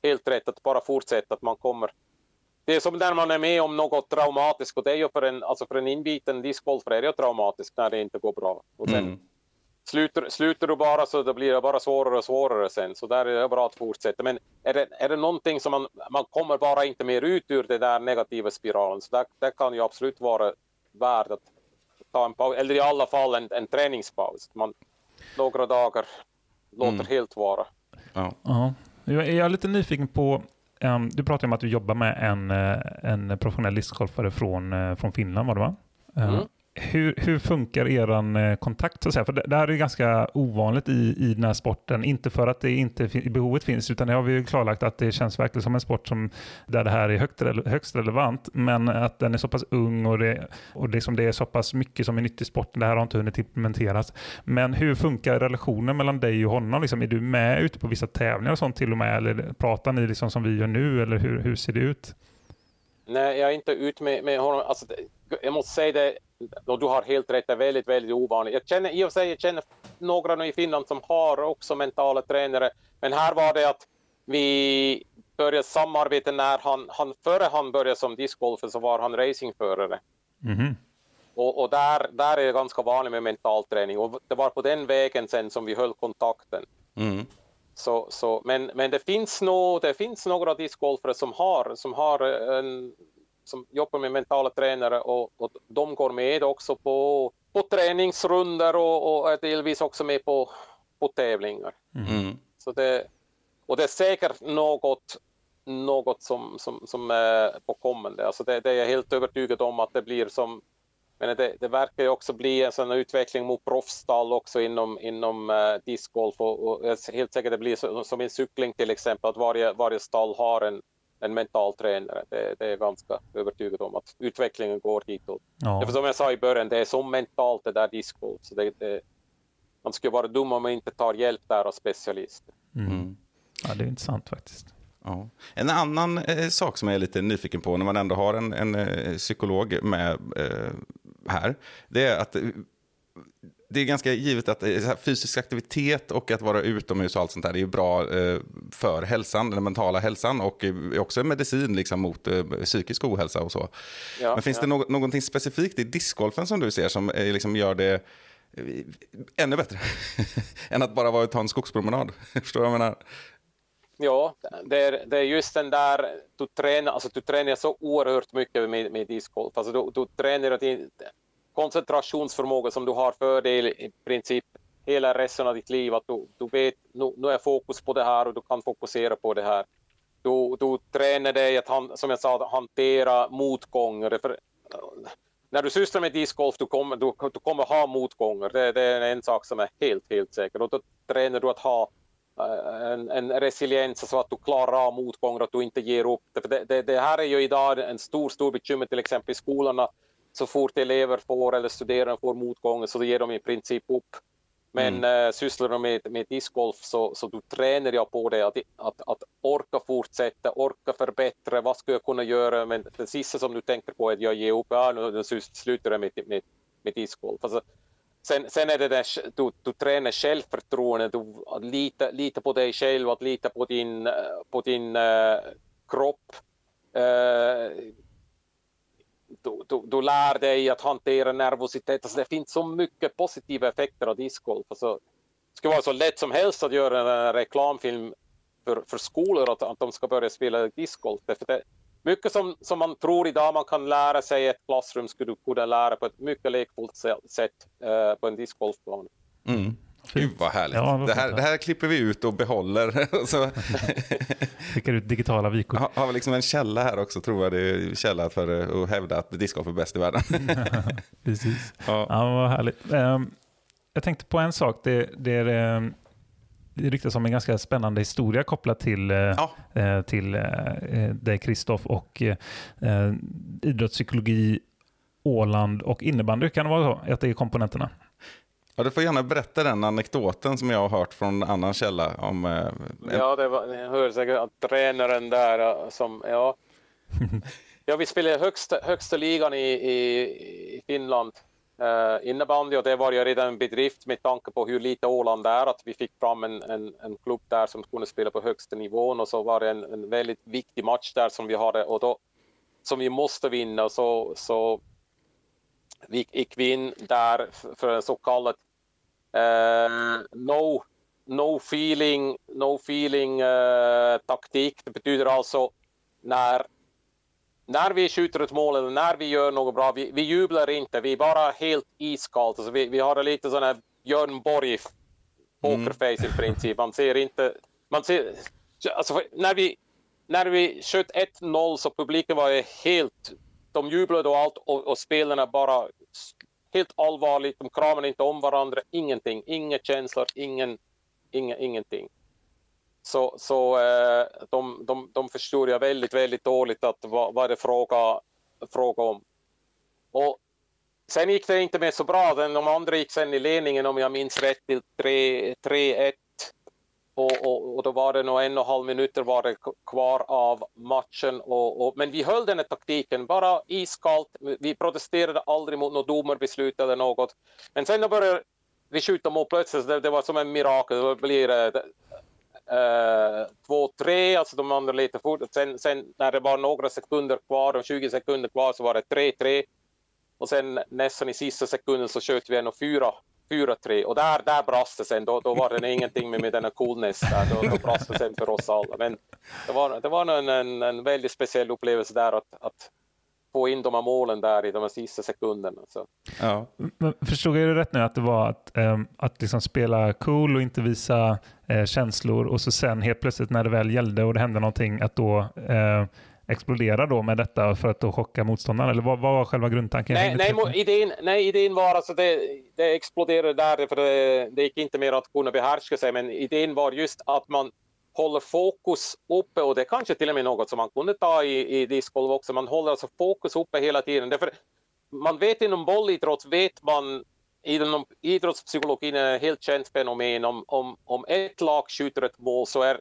helt rätt att bara fortsätta, att man kommer. Det är som när man är med om något traumatiskt och det är ju för en, alltså för en inbiten discgolfare är det traumatiskt när det inte går bra. Och sen, mm. Slutar, slutar du bara så det blir det bara svårare och svårare sen. Så där är det bra att fortsätta. Men är det, är det någonting som man, man kommer bara inte mer ut ur den där negativa spiralen. Så där, där kan ju absolut vara värt att ta en paus. Eller i alla fall en, en träningspaus. Man, några dagar låter mm. helt vara. Ja. ja. Jag är lite nyfiken på Um, du pratar om att du jobbar med en, eh, en professionell discgolfare från, eh, från Finland, var det va? Mm hur, hur funkar er eh, kontakt? Så att säga? För det, det här är ganska ovanligt i, i den här sporten. Inte för att det inte behovet finns, utan det har vi klarlagt att det känns verkligen som en sport som, där det här är högt, högst relevant. Men att den är så pass ung och, det, och liksom det är så pass mycket som är nytt i sporten. Det här har inte hunnit implementeras. Men hur funkar relationen mellan dig och honom? Liksom, är du med ute på vissa tävlingar och sånt till och med? Eller pratar ni liksom som vi gör nu? Eller hur, hur ser det ut? Nej, jag är inte ute med, med honom. Alltså, jag måste säga det, och du har helt rätt, det är väldigt, väldigt ovanligt. Jag känner i och för sig, jag känner några i Finland som har också mentala tränare, men här var det att vi började samarbeta när han, han före han började som discgolfer så var han racingförare. Mm. Och, och, där, där är det ganska vanligt med mental träning och det var på den vägen sen som vi höll kontakten. Mm. Så, så, men, men det finns nog, det finns några discgolfare som har, som har en som jobbar med mentala tränare och, och de går med också på, på träningsrunder och, och är delvis också med på, på tävlingar. Mm. Så det, och det är säkert något, något som, som, som är på kommande. Alltså det, det är jag helt övertygad om att det blir som men det, det verkar ju också bli en sån utveckling mot proffsstall också inom, inom uh, discgolf och, och helt säkert det blir så, som en cykling till exempel att varje, varje stall har en, en mental tränare. Det, det är ganska övertygad om att utvecklingen går hitåt. Ja. För som jag sa i början, det är så mentalt det där discgolf. Så det, det, man skulle vara dum om man inte tar hjälp där av specialister. Mm. mm. Ja, det är intressant faktiskt. Ja. En annan eh, sak som jag är lite nyfiken på när man ändå har en, en eh, psykolog med eh, här, det är att det är ganska givet att eh, fysisk aktivitet och att vara utomhus och allt sånt där är ju bra eh, för hälsan, den mentala hälsan och också medicin liksom mot eh, psykisk ohälsa och så. Ja, Men finns ja. det något, någonting specifikt i discgolfen som du ser som liksom gör det ännu bättre än att bara vara och ta en skogspromenad? Förstår du vad jag menar? Ja, det är, det är just den där, du tränar, alltså du tränar så oerhört mycket med, med discgolf. Alltså du, du tränar din koncentrationsförmåga som du har fördel i princip hela resten av ditt liv. Att du, du vet, nu, nu är fokus på det här och du kan fokusera på det här. Du, du tränar dig att, som jag sa, hantera motgångar. För, när du sysslar med discgolf, du kommer, du, du kommer ha motgångar. Det, det, är en sak som är helt, helt säker. Och då tränar du att ha en, en resiliens så att du klarar av motgångar, att du inte ger upp. Det, det, det, här är ju idag en stor, stor bekymmer till exempel i skolorna. Så fort elever får eller studerande får motgångar så ger de i princip upp. Men mm. äh, sysslar de med, med discgolf så, så du tränar jag på det, att, att, att orka fortsätta, orka förbättra, vad ska jag kunna göra? Men det sista som du tänker på är att jag ger upp, ja, nu, nu slutar jag med, med, med discgolf. Alltså, Sen, sen är det där, du, du tränar självförtroende, du litar lita på dig själv, att lita på din, eh, på din uh, kropp. Uh, du, du, du, lär dig att hantera nervositet. Alltså det finns så mycket positiva effekter av discgolf. Alltså, det skulle vara så lätt som helst att göra en reklamfilm för, för skolor att, att de ska börja spela discgolf. För det, mycket som, som man tror idag man kan lära sig i ett klassrum skulle du kunna lära på ett mycket lekfullt sätt uh, på en discgolfbana. Mm. Gud vad härligt. Ja, det, här, det här klipper vi ut och behåller. så Skickar ut digitala vykort. har, har vi liksom en källa här också, tror jag. Det är källa för eh, att hävda att discgolf är bäst i världen. Precis. Ja. Ja, vad härligt. Ehm, jag tänkte på en sak. Det, det, är, ehm, det ryktas om en ganska spännande historia kopplat till, eh, Ja. eh, till eh, dig, Kristoff, och eh, eh, idrottspsykologi, Åland och innebandy. Kan det vara så att det är komponenterna? Ja, du får gärna berätta den anekdoten som jag har hört från en annan källa. Om, eh, en, Ja, det var, jag hörde säkert att tränaren där som, ja. ja, vi spelade högsta, högsta ligan i, i, i Finland uh, innebandy och det var ju redan en bedrift med tanke på hur lite Åland är att vi fick fram en, en, en klubb där som kunde spela på högsta nivån och så var det en, en väldigt viktig match där som vi hade och då som vi måste vinna och så, så vi gick vi in där för- en så kallad uh, eh, no, no feeling, no feeling uh, taktik. Det betyder alltså när, när vi skjuter ett mål eller när vi gör något bra, vi, vi jublar inte, vi är bara helt iskallt. Alltså vi, vi har lite sån här Björn Borg pokerface i princip. Man ser inte, man ser, alltså när vi, när vi sköt 1-0 så publiken var ju helt, de jublade och allt och, och spelarna bara helt allvarligt, de kramade inte om varandra, ingenting, inga känslor, ingen, inga, ingenting. Så, så eh, de, de, de förstod jag väldigt, väldigt dåligt att vad, vad det fråga, fråga om. Och sen gick det inte med så bra. Den, de andra gick sen i ledningen om jag minns rätt till 3-1 Och, och, och då var det nog en och en halv minuter var det kvar av matchen. Och, och, men vi höll den här taktiken, bara iskallt. Vi protesterade aldrig mot något domarbeslut eller något. Men sen då började vi skjuta mål plötsligt. Det, det var som en mirakel. Det blir Eh, 2-3, alltså de andra lite fort. Sen, sen när det var några sekunder kvar, och 20 sekunder kvar, så var det 3-3. Och sen nästan i sista sekunden så sköt vi en och fyra. 4-3 och där, där brast det sen. Då, då var det ingenting med, med denna coolness där. Då, då brast det sen för oss alla. Men det var, det var en, en, en väldigt speciell upplevelse där att, att få in de här målen där i de här sista sekunderna. Så. ja. Men Förstod jag det rätt nu att det var att, ehm, att liksom spela cool och inte visa eh, känslor och så sen helt plötsligt när det väl gällde och det hände någonting att då eh, explodera då med detta för att då chocka motståndaren? Eller vad, vad var själva grundtanken? Nej, nej, idén, nej, idén var alltså det, det exploderade där för det, det gick inte mer att kunna behärska sig. Men idén var just att man håller fokus uppe och det är kanske till och med något som man kunde ta i, i discgolf också. Man håller alltså fokus uppe hela tiden. Därför, man vet inom bollidrott vet man inom idrottspsykologin är ett helt känt fenomen. Om, om, om ett lag skjuter ett mål så är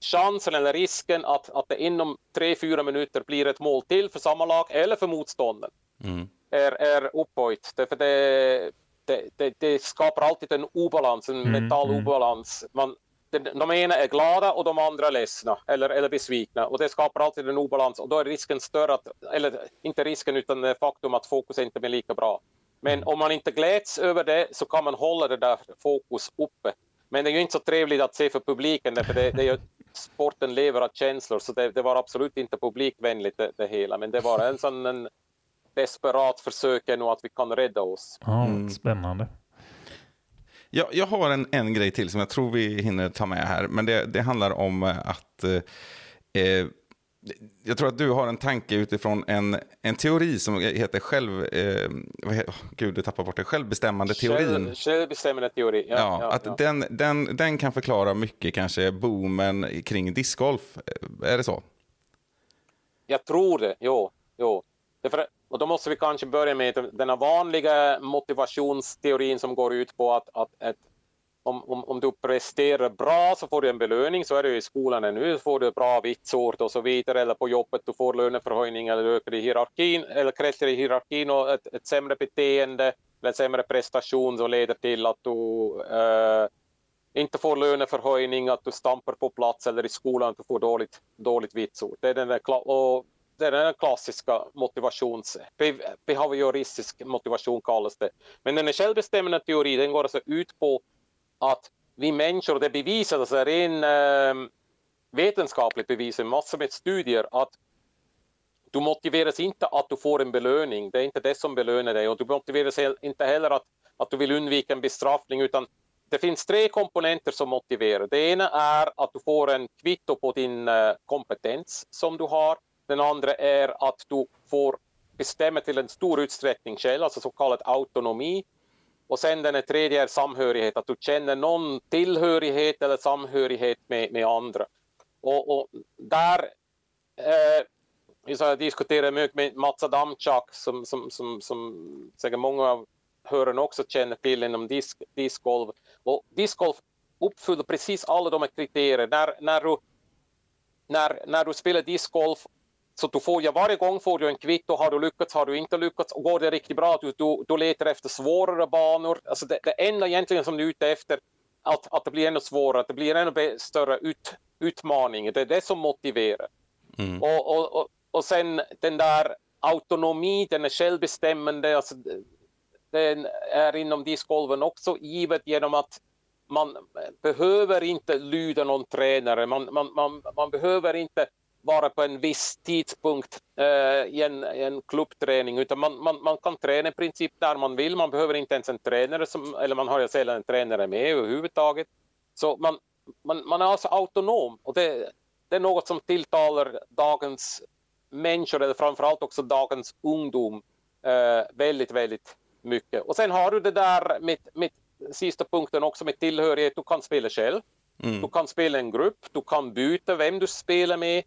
chansen eller risken att, att det inom 3-4 minuter blir ett mål till för samma lag eller för motståndaren Mm. är, är upphöjt. Därför det, det, det, det skapar alltid en obalans, en Mm, mental mm. obalans. Man, de, ena är glada och de andra är ledsna eller, eller besvikna och det skapar alltid en obalans och då är risken större, att, eller inte risken utan faktum att fokus inte blir lika bra. Men om man inte gläds över det så kan man hålla det där fokus uppe. Men det är ju inte så trevligt att se för publiken därför det, det är ju, sporten lever av känslor så det, det var absolut inte publikvänligt det, det hela men det var en sån en desperat försök nu att vi kan rädda oss. Ja, Mm. Spännande. Jag, jag har en, en grej till som jag tror vi hinner ta med här. Men det, det handlar om eh, att... Eh, eh, jag tror att du har en tanke utifrån en, en teori som heter själv... Eh, vad he, oh, gud, du tappar bort det. Självbestämmande teorin. Själv, självbestämmande teori. Ja, Ja, ja, att ja. Den, den, den kan förklara mycket, kanske boomen kring discgolf. Är det så? Jag tror det, jo. jo. Därför, och då måste vi kanske börja med den vanliga motivationsteorin som går ut på att, att, att om, om, om du presterar bra så får du en belöning, så är det ju i skolan nu, får du bra vitsord och så vidare, eller på jobbet du får löneförhöjning eller ökar i hierarkin, eller klättrar i hierarkin och ett, ett sämre beteende eller sämre prestation som leder till att du eh, inte får löneförhöjning, att du stampar på plats eller i skolan att du får dåligt, dåligt vitsord. Det är den där, och det är den klassiska motivations... Behavioristisk motivation kallas det. Men den är självbestämmande teori, den går alltså ut på att vi människor, det bevisas, alltså ren äh, vetenskapligt bevis, massor med studier, att du motiveras inte att du får en belöning, det är inte det som belönar dig och du motiveras inte heller att, att du vill undvika en bestraffning utan det finns tre komponenter som motiverar. Det ena är att du får en kvitto på din eh, kompetens som du har. Den andra är att du får bestämma till en stor utsträckning själv, alltså så kallad autonomi. Och sen den tredje är samhörighet, att du känner någon tillhörighet eller samhörighet med, med andra. Och, och där eh, jag diskuterar mycket med Mats Adamczak som, som, som, som säkert många av hörarna också känner till inom disk, discgolf. Och discgolf uppfyller precis alla de här kriterierna. När, när, du, när, när du spelar discgolf så du får, ja, varje gång får du en kvitto, har du lyckats, har du inte lyckats, och går det riktigt bra, du, du, du letar efter svårare banor. Alltså det, det enda egentligen som du är ute efter, att, att det blir ännu svårare, att det blir ännu större ut, utmaning. Det är det som motiverar. Mm. Och, och, och, och sen den där autonomi, den är självbestämmande, alltså, den är inom discgolfen också givet genom att man behöver inte lyda någon tränare, man, man, man, man behöver inte vara på en viss tidpunkt eh, i, en, i en klubbträning, utan man, man, man kan träna i princip där man vill. Man behöver inte ens en tränare, som, eller man har ju sällan en tränare med överhuvudtaget. Så man, man, man är alltså autonom och det, det är något som tilltalar dagens människor, eller framförallt också dagens ungdom, eh, väldigt, väldigt mycket. Och sen har du det där med, med sista punkten också med tillhörighet. Du kan spela själv, mm. du kan spela en grupp, du kan byta vem du spelar med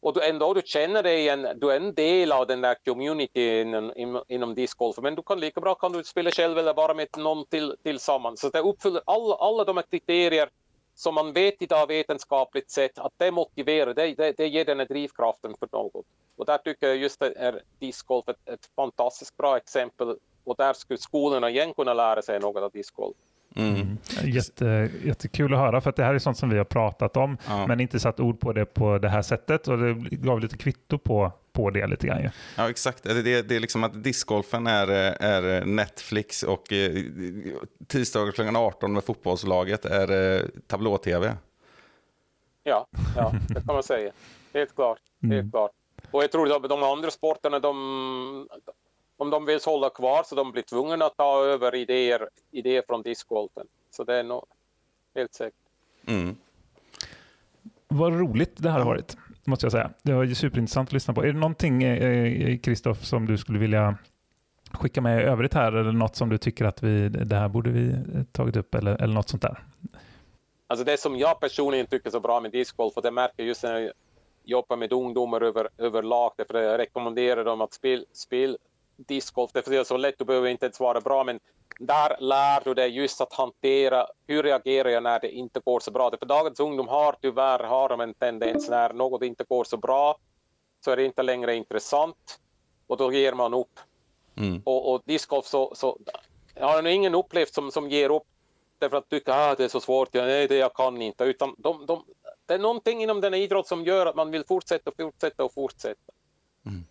och du, ändå du känner dig en, du är en del av den där communityn inom, inom discgolf. Men du kan lika bra kan du spela själv eller bara med någon till, tillsammans. Så det uppfyller alla, alla de här kriterier som man vet idag vetenskapligt sett att det motiverar, det, det, det ger den här drivkraften för något. Och där tycker jag just det är discgolf ett, ett fantastiskt bra exempel och där skulle skolorna igen kunna lära sig något av discgolf. Mm. mm. Jätte, jättekul att höra för att det här är sånt som vi har pratat om ja. men inte satt ord på det på det här sättet och det gav lite kvitto på, på det lite grann. Ja exakt, det, det, det är liksom att discgolfen är, är Netflix och eh, tisdagar klockan 18 med fotbollslaget är eh, tablå-tv. Ja, ja, det kan man säga. Helt klart. Helt mm. klart. Och jag tror att de andra sporterna, de, om de vill hålla kvar så de blir tvungna att ta över idéer, idéer från discgolfen. Så det är nog helt säkert. Mm. Vad roligt det här har varit, måste jag säga. Det var superintressant att lyssna på. Är det någonting, Kristoff, eh, som du skulle vilja skicka med i övrigt här eller något som du tycker att vi, det här borde vi tagit upp eller, eller något sånt där? Alltså det som jag personligen tycker är så bra med discgolf och det märker jag just när jag jobbar med ungdomar över, överlag, därför jag rekommenderar dem att spela spel discgolf, därför det är så lätt, du behöver inte ens vara bra, men där lär du dig just att hantera, hur reagerar jag när det inte går så bra? För dagens ungdom har tyvärr har de en tendens när något inte går så bra, så är det inte längre intressant och då ger man upp. Mm. Och, och discgolf så, så jag har nog ingen upplevt som, som ger upp därför att tycka att ah, det är så svårt, ja, nej det jag kan inte, utan de, de, det är någonting inom den idrott som gör att man vill fortsätta och fortsätta och fortsätta. Mm.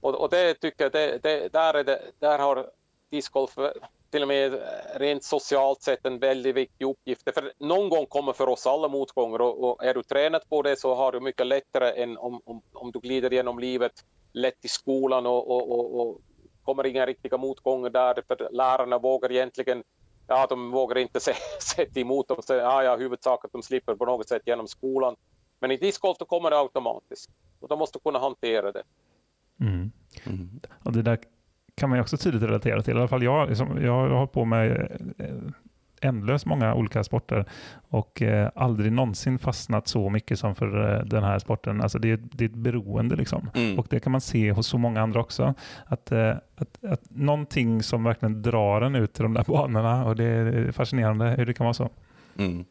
Och, och, det tycker jag, det, det, där, är det, där har discgolf eh, till och med eh, rent socialt sett en väldigt viktig uppgift. För någon gång kommer för oss alla motgångar och, och är du tränat på det så har du mycket lättare än om, om, om du glider genom livet lätt i skolan och, och, och, och kommer inga riktiga motgångar där för lärarna vågar egentligen ja, de vågar inte sätta emot dem. Så, ja, ja, huvudsak att de slipper på något sätt genom skolan. Men i discgolf då kommer det automatiskt och de måste kunna hantera det. Mm. Mm. Och det där kan man också tydligt relatera till. I alla fall jag, liksom, jag har hållit på med eh, ändlöst många olika sporter och eh, aldrig någonsin fastnat så mycket som för eh, den här sporten. Alltså det, är, det är ett beroende liksom. Mm. Och det kan man se hos så många andra också. Att, eh, att, att någonting som verkligen drar en ut till de där banorna och det är fascinerande hur det kan vara så. Mm.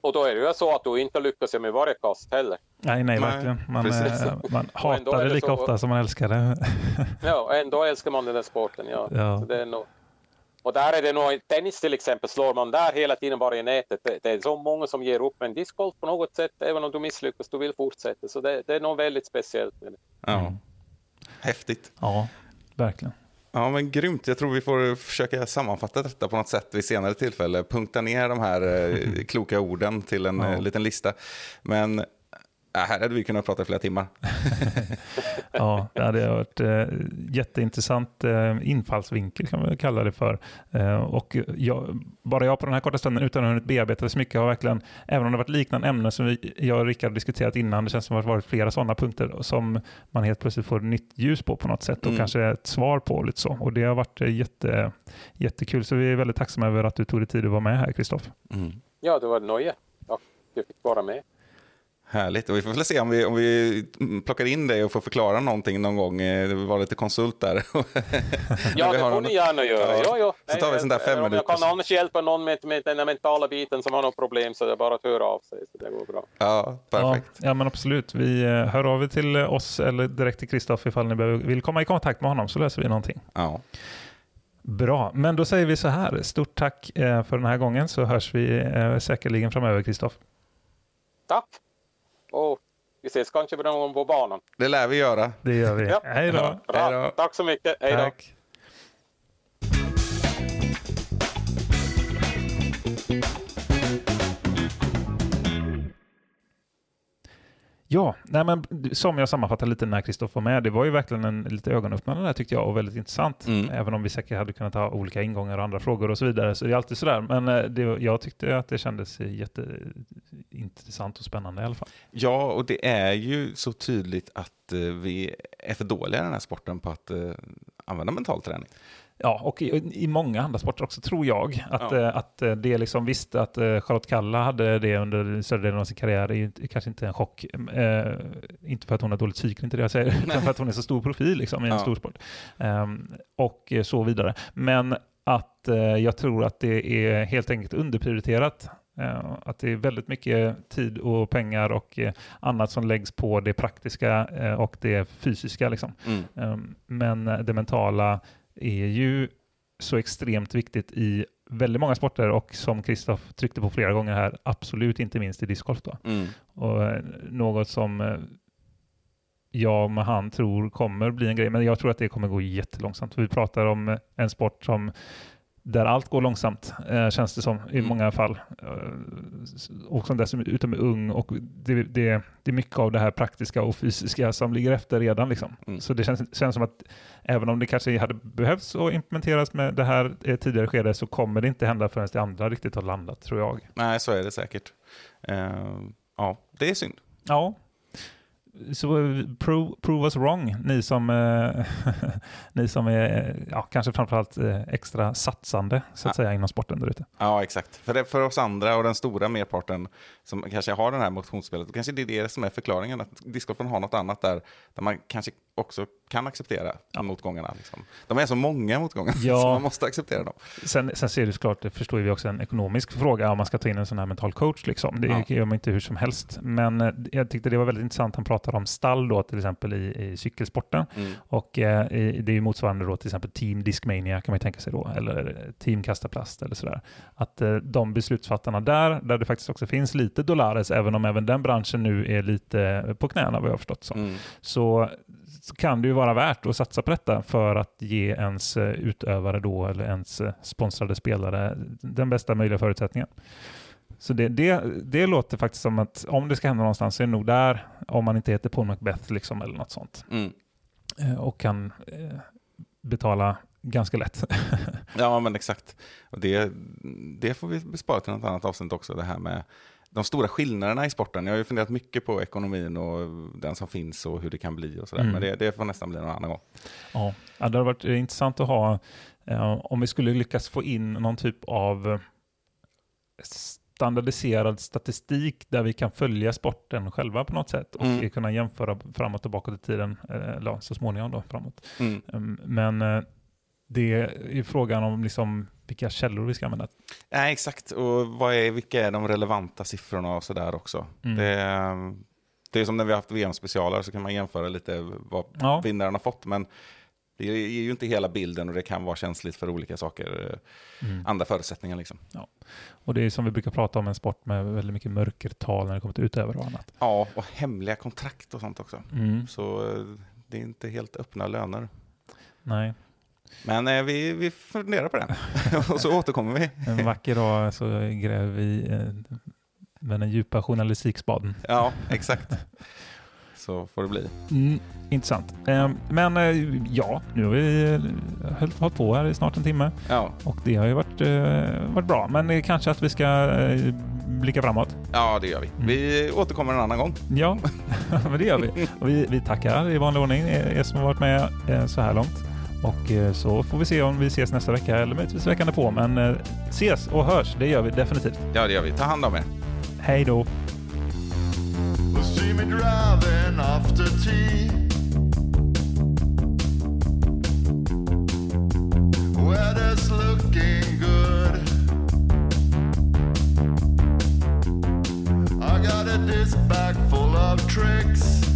Och då är det ju så att du inte lyckas med varje kast heller. Nej, nej, verkligen. Man, äh, man hatar det lika så... ofta som man älskar det. ja, ändå älskar man den där sporten. Ja. ja. Så det är nog... Och där är det nog, tennis till exempel, slår man där hela tiden bara i nätet. Det, det är så många som ger upp, men discgolf på något sätt, även om du misslyckas, du vill fortsätta. Så det, det är nog väldigt speciellt med det. Ja. Mm. Häftigt. Ja, verkligen. Ja, men grymt. Jag tror vi får försöka sammanfatta detta på något sätt vid senare tillfälle. Punkta ner de här eh, kloka orden till en ja. Eh, liten lista. Men här hade vi kunnat prata i flera timmar. Ja, det hade varit eh, jätteintressant eh, infallsvinkel kan man kalla det för. Eh, och jag, bara jag på den här korta stunden utan att ha hunnit bearbeta det så mycket har verkligen, även om det varit liknande ämnen som vi, jag och Rickard diskuterat innan, det känns som att det har varit flera sådana punkter som man helt plötsligt får nytt ljus på på något sätt och Mm. kanske ett svar på. Lite så. Och det har varit eh, jätte, jättekul, så vi är väldigt tacksamma över att du tog dig tid att vara med här, Kristoff. Mm. Ja, det var ett nöje. Och jag fick vara med. Härligt. Och vi får väl se om vi, om vi plockar in dig och får förklara någonting någon gång. Eh, Var lite konsult där. Ja, vi det får någon- ni gärna göra. Ja, Ja, ja. så tar vi sån där fem Om Jag minuters- kan annars hjälpa någon med, med den mentala biten som har något problem så det är bara att höra av sig. Så det går bra. ja, perfekt. Ja, ja, men absolut. Vi eh, hör av er till eh, oss eller direkt till Kristoff ifall ni behöver, vill komma i kontakt med honom så löser vi någonting. Ja. Bra, men då säger vi så här. Stort tack eh, för den här gången så hörs vi eh, säkerligen framöver, Kristoff. Tack! Och vi ses kanske någon gång på banan. Det lär vi göra. Det gör vi. Ja. Hej då. Hej Bra. då. Tack så mycket. Hej då. Ja, nej men, som jag sammanfattade lite när Kristoff var med, det var ju verkligen en lite ögonöppnare där tyckte jag och väldigt intressant. Mm. Även om vi säkert hade kunnat ha olika ingångar och andra frågor och så vidare, så det är alltid sådär. Men eh, det, jag tyckte att det kändes jätteintressant och spännande i alla fall. Ja, och det är ju så tydligt att eh, vi är för dåliga i den här sporten på att eh, använda mental träning. Ja, och i, i många andra sporter också tror jag. Att, Ja. eh, att eh, det liksom, visst att eh, Charlotte Kalla hade det under större delen av sin karriär, är ju kanske inte en chock. Eh, inte för att hon har dåligt psyke, inte det jag säger, utan för att hon är så stor profil liksom, i en Ja. stor sport. Ehm, och eh, så vidare. Men att eh, jag tror att det är helt enkelt underprioriterat. Att det är väldigt mycket tid och pengar och annat som läggs på det praktiska och det fysiska. Liksom. Mm. Um, Men det mentala är ju så extremt viktigt i väldigt många sporter och som Kristoff tryckte på flera gånger här, absolut inte minst i discgolf. Då. Mm. Och eh, något som eh, jag med han tror kommer bli en grej, men jag tror att det kommer gå jättelångsamt. Vi pratar om eh, en sport som där allt går långsamt, eh, känns det som, i Mm. många fall. Eh, och som dessutom är ung och det, det, det är mycket av det här praktiska och fysiska som ligger efter redan. Liksom. Mm. Så det känns, känns som att även om det kanske hade behövts att implementeras med det här ett tidigare skede så kommer det inte hända förrän det andra riktigt har landat, tror jag. Nej, så är det säkert. Eh, ja, det är synd. Ja. Så prove, prove us wrong, ni som, eh, ni som är ja, kanske framförallt eh, extra satsande så att Ja. säga inom sporten där ute. Ja, exakt. För, det, för oss andra och den stora merparten som kanske har det här motionsspelet, kanske det är det som är förklaringen, att discgolfen har något annat där, där man kanske också kan acceptera motgångarna. Liksom. De är så många motgångar, Ja. så man måste acceptera dem. Sen, sen ser det såklart, det förstår vi också, en ekonomisk fråga om man ska ta in en sån här mental coach. Liksom. Det Ja. gör man inte hur som helst. Men eh, jag tyckte det var väldigt intressant. Han pratar om stall då, till exempel i, i cykelsporten. Mm. Och eh, det är ju motsvarande då till exempel Team Discmania kan man tänka sig då, eller eh, Team Kastaplast eller sådär. Att eh, de beslutsfattarna där, där det faktiskt också finns lite dollares, även om även den branschen nu är lite på knäna vad jag har förstått som, Mm. så, så kan det ju vara värt att satsa på detta för att ge ens eh, utövare då, eller ens eh, sponsrade spelare den bästa möjliga förutsättningen. Så det, det, det låter faktiskt som att om det ska hända någonstans så är det nog där, om man inte heter Paul Macbeth liksom, eller något sånt Mm. eh, och kan betala ganska lätt. Ja, men exakt. Och det, det får vi bespara till något annat avsnitt också, det här med de stora skillnaderna i sporten. Jag har ju funderat mycket på ekonomin och den som finns och hur det kan bli och sådär. Mm. Men det, det får nästan bli någon annan gång. Ja, det hade varit eh, intressant att ha, eh, om vi skulle lyckas få in någon typ av eh, standardiserad statistik där vi kan följa sporten själva på något sätt och Mm. kunna jämföra framåt och bakåt i tiden, eh, eller så småningom då framåt. Mm. Um, Men eh, det är frågan om liksom vilka källor vi ska använda. Nej, exakt. Och vad är, vilka är de relevanta siffrorna och sådär också. Mm. Det, är- det är som när vi har haft VM-specialer så kan man jämföra lite vad Ja. vinnaren har fått. Men det ger ju inte hela bilden och det kan vara känsligt för olika saker. eh, Mm. Andra förutsättningar liksom. Och det är som vi brukar prata om en sport med väldigt mycket mörkertal när det kommer till utövare och annat. Ja, och hemliga kontrakt och sånt också. Mm. Så eh, det är inte helt öppna löner. Nej, Men eh, vi, vi funderar på det. och så återkommer vi. en vacker dag så gräver vi eh, med den djupa journalistikspaden. Ja, exakt. Så får det bli. Mm, intressant. Eh, men eh, ja, nu har vi eh, hållit hållit på här i snart en timme Ja, och det har ju varit, eh, varit bra. Men eh, kanske att vi ska eh, blicka framåt. ja det gör vi. Vi återkommer en annan gång. Ja, men det gör vi. Och vi. Vi tackar i vanlig ordning er som har varit med eh, så här långt. Och eh, så får vi se om vi ses nästa vecka eller möjligtvis veckan på. Men eh, ses och hörs, det gör vi definitivt. Ja, det gör vi. Ta hand om er. Hej då! Weather's looking good. I got a disc bag full of tricks.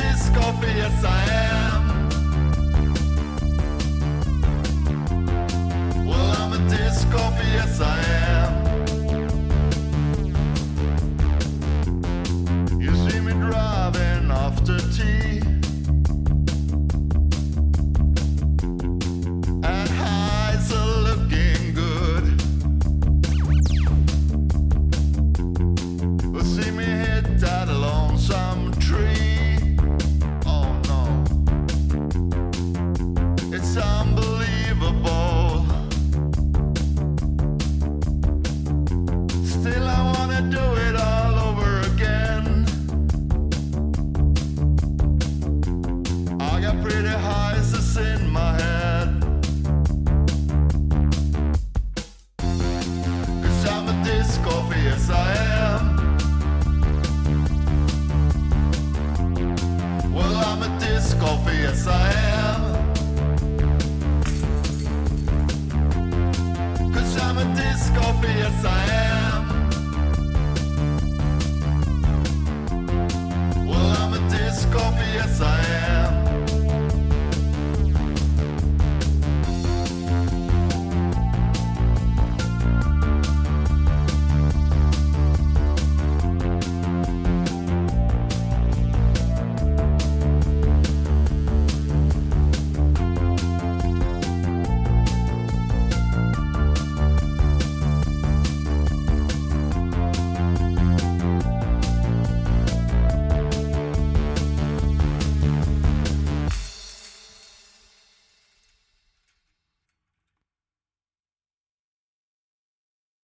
disco, but yes I am. Well, I'm a disco, but yes I am.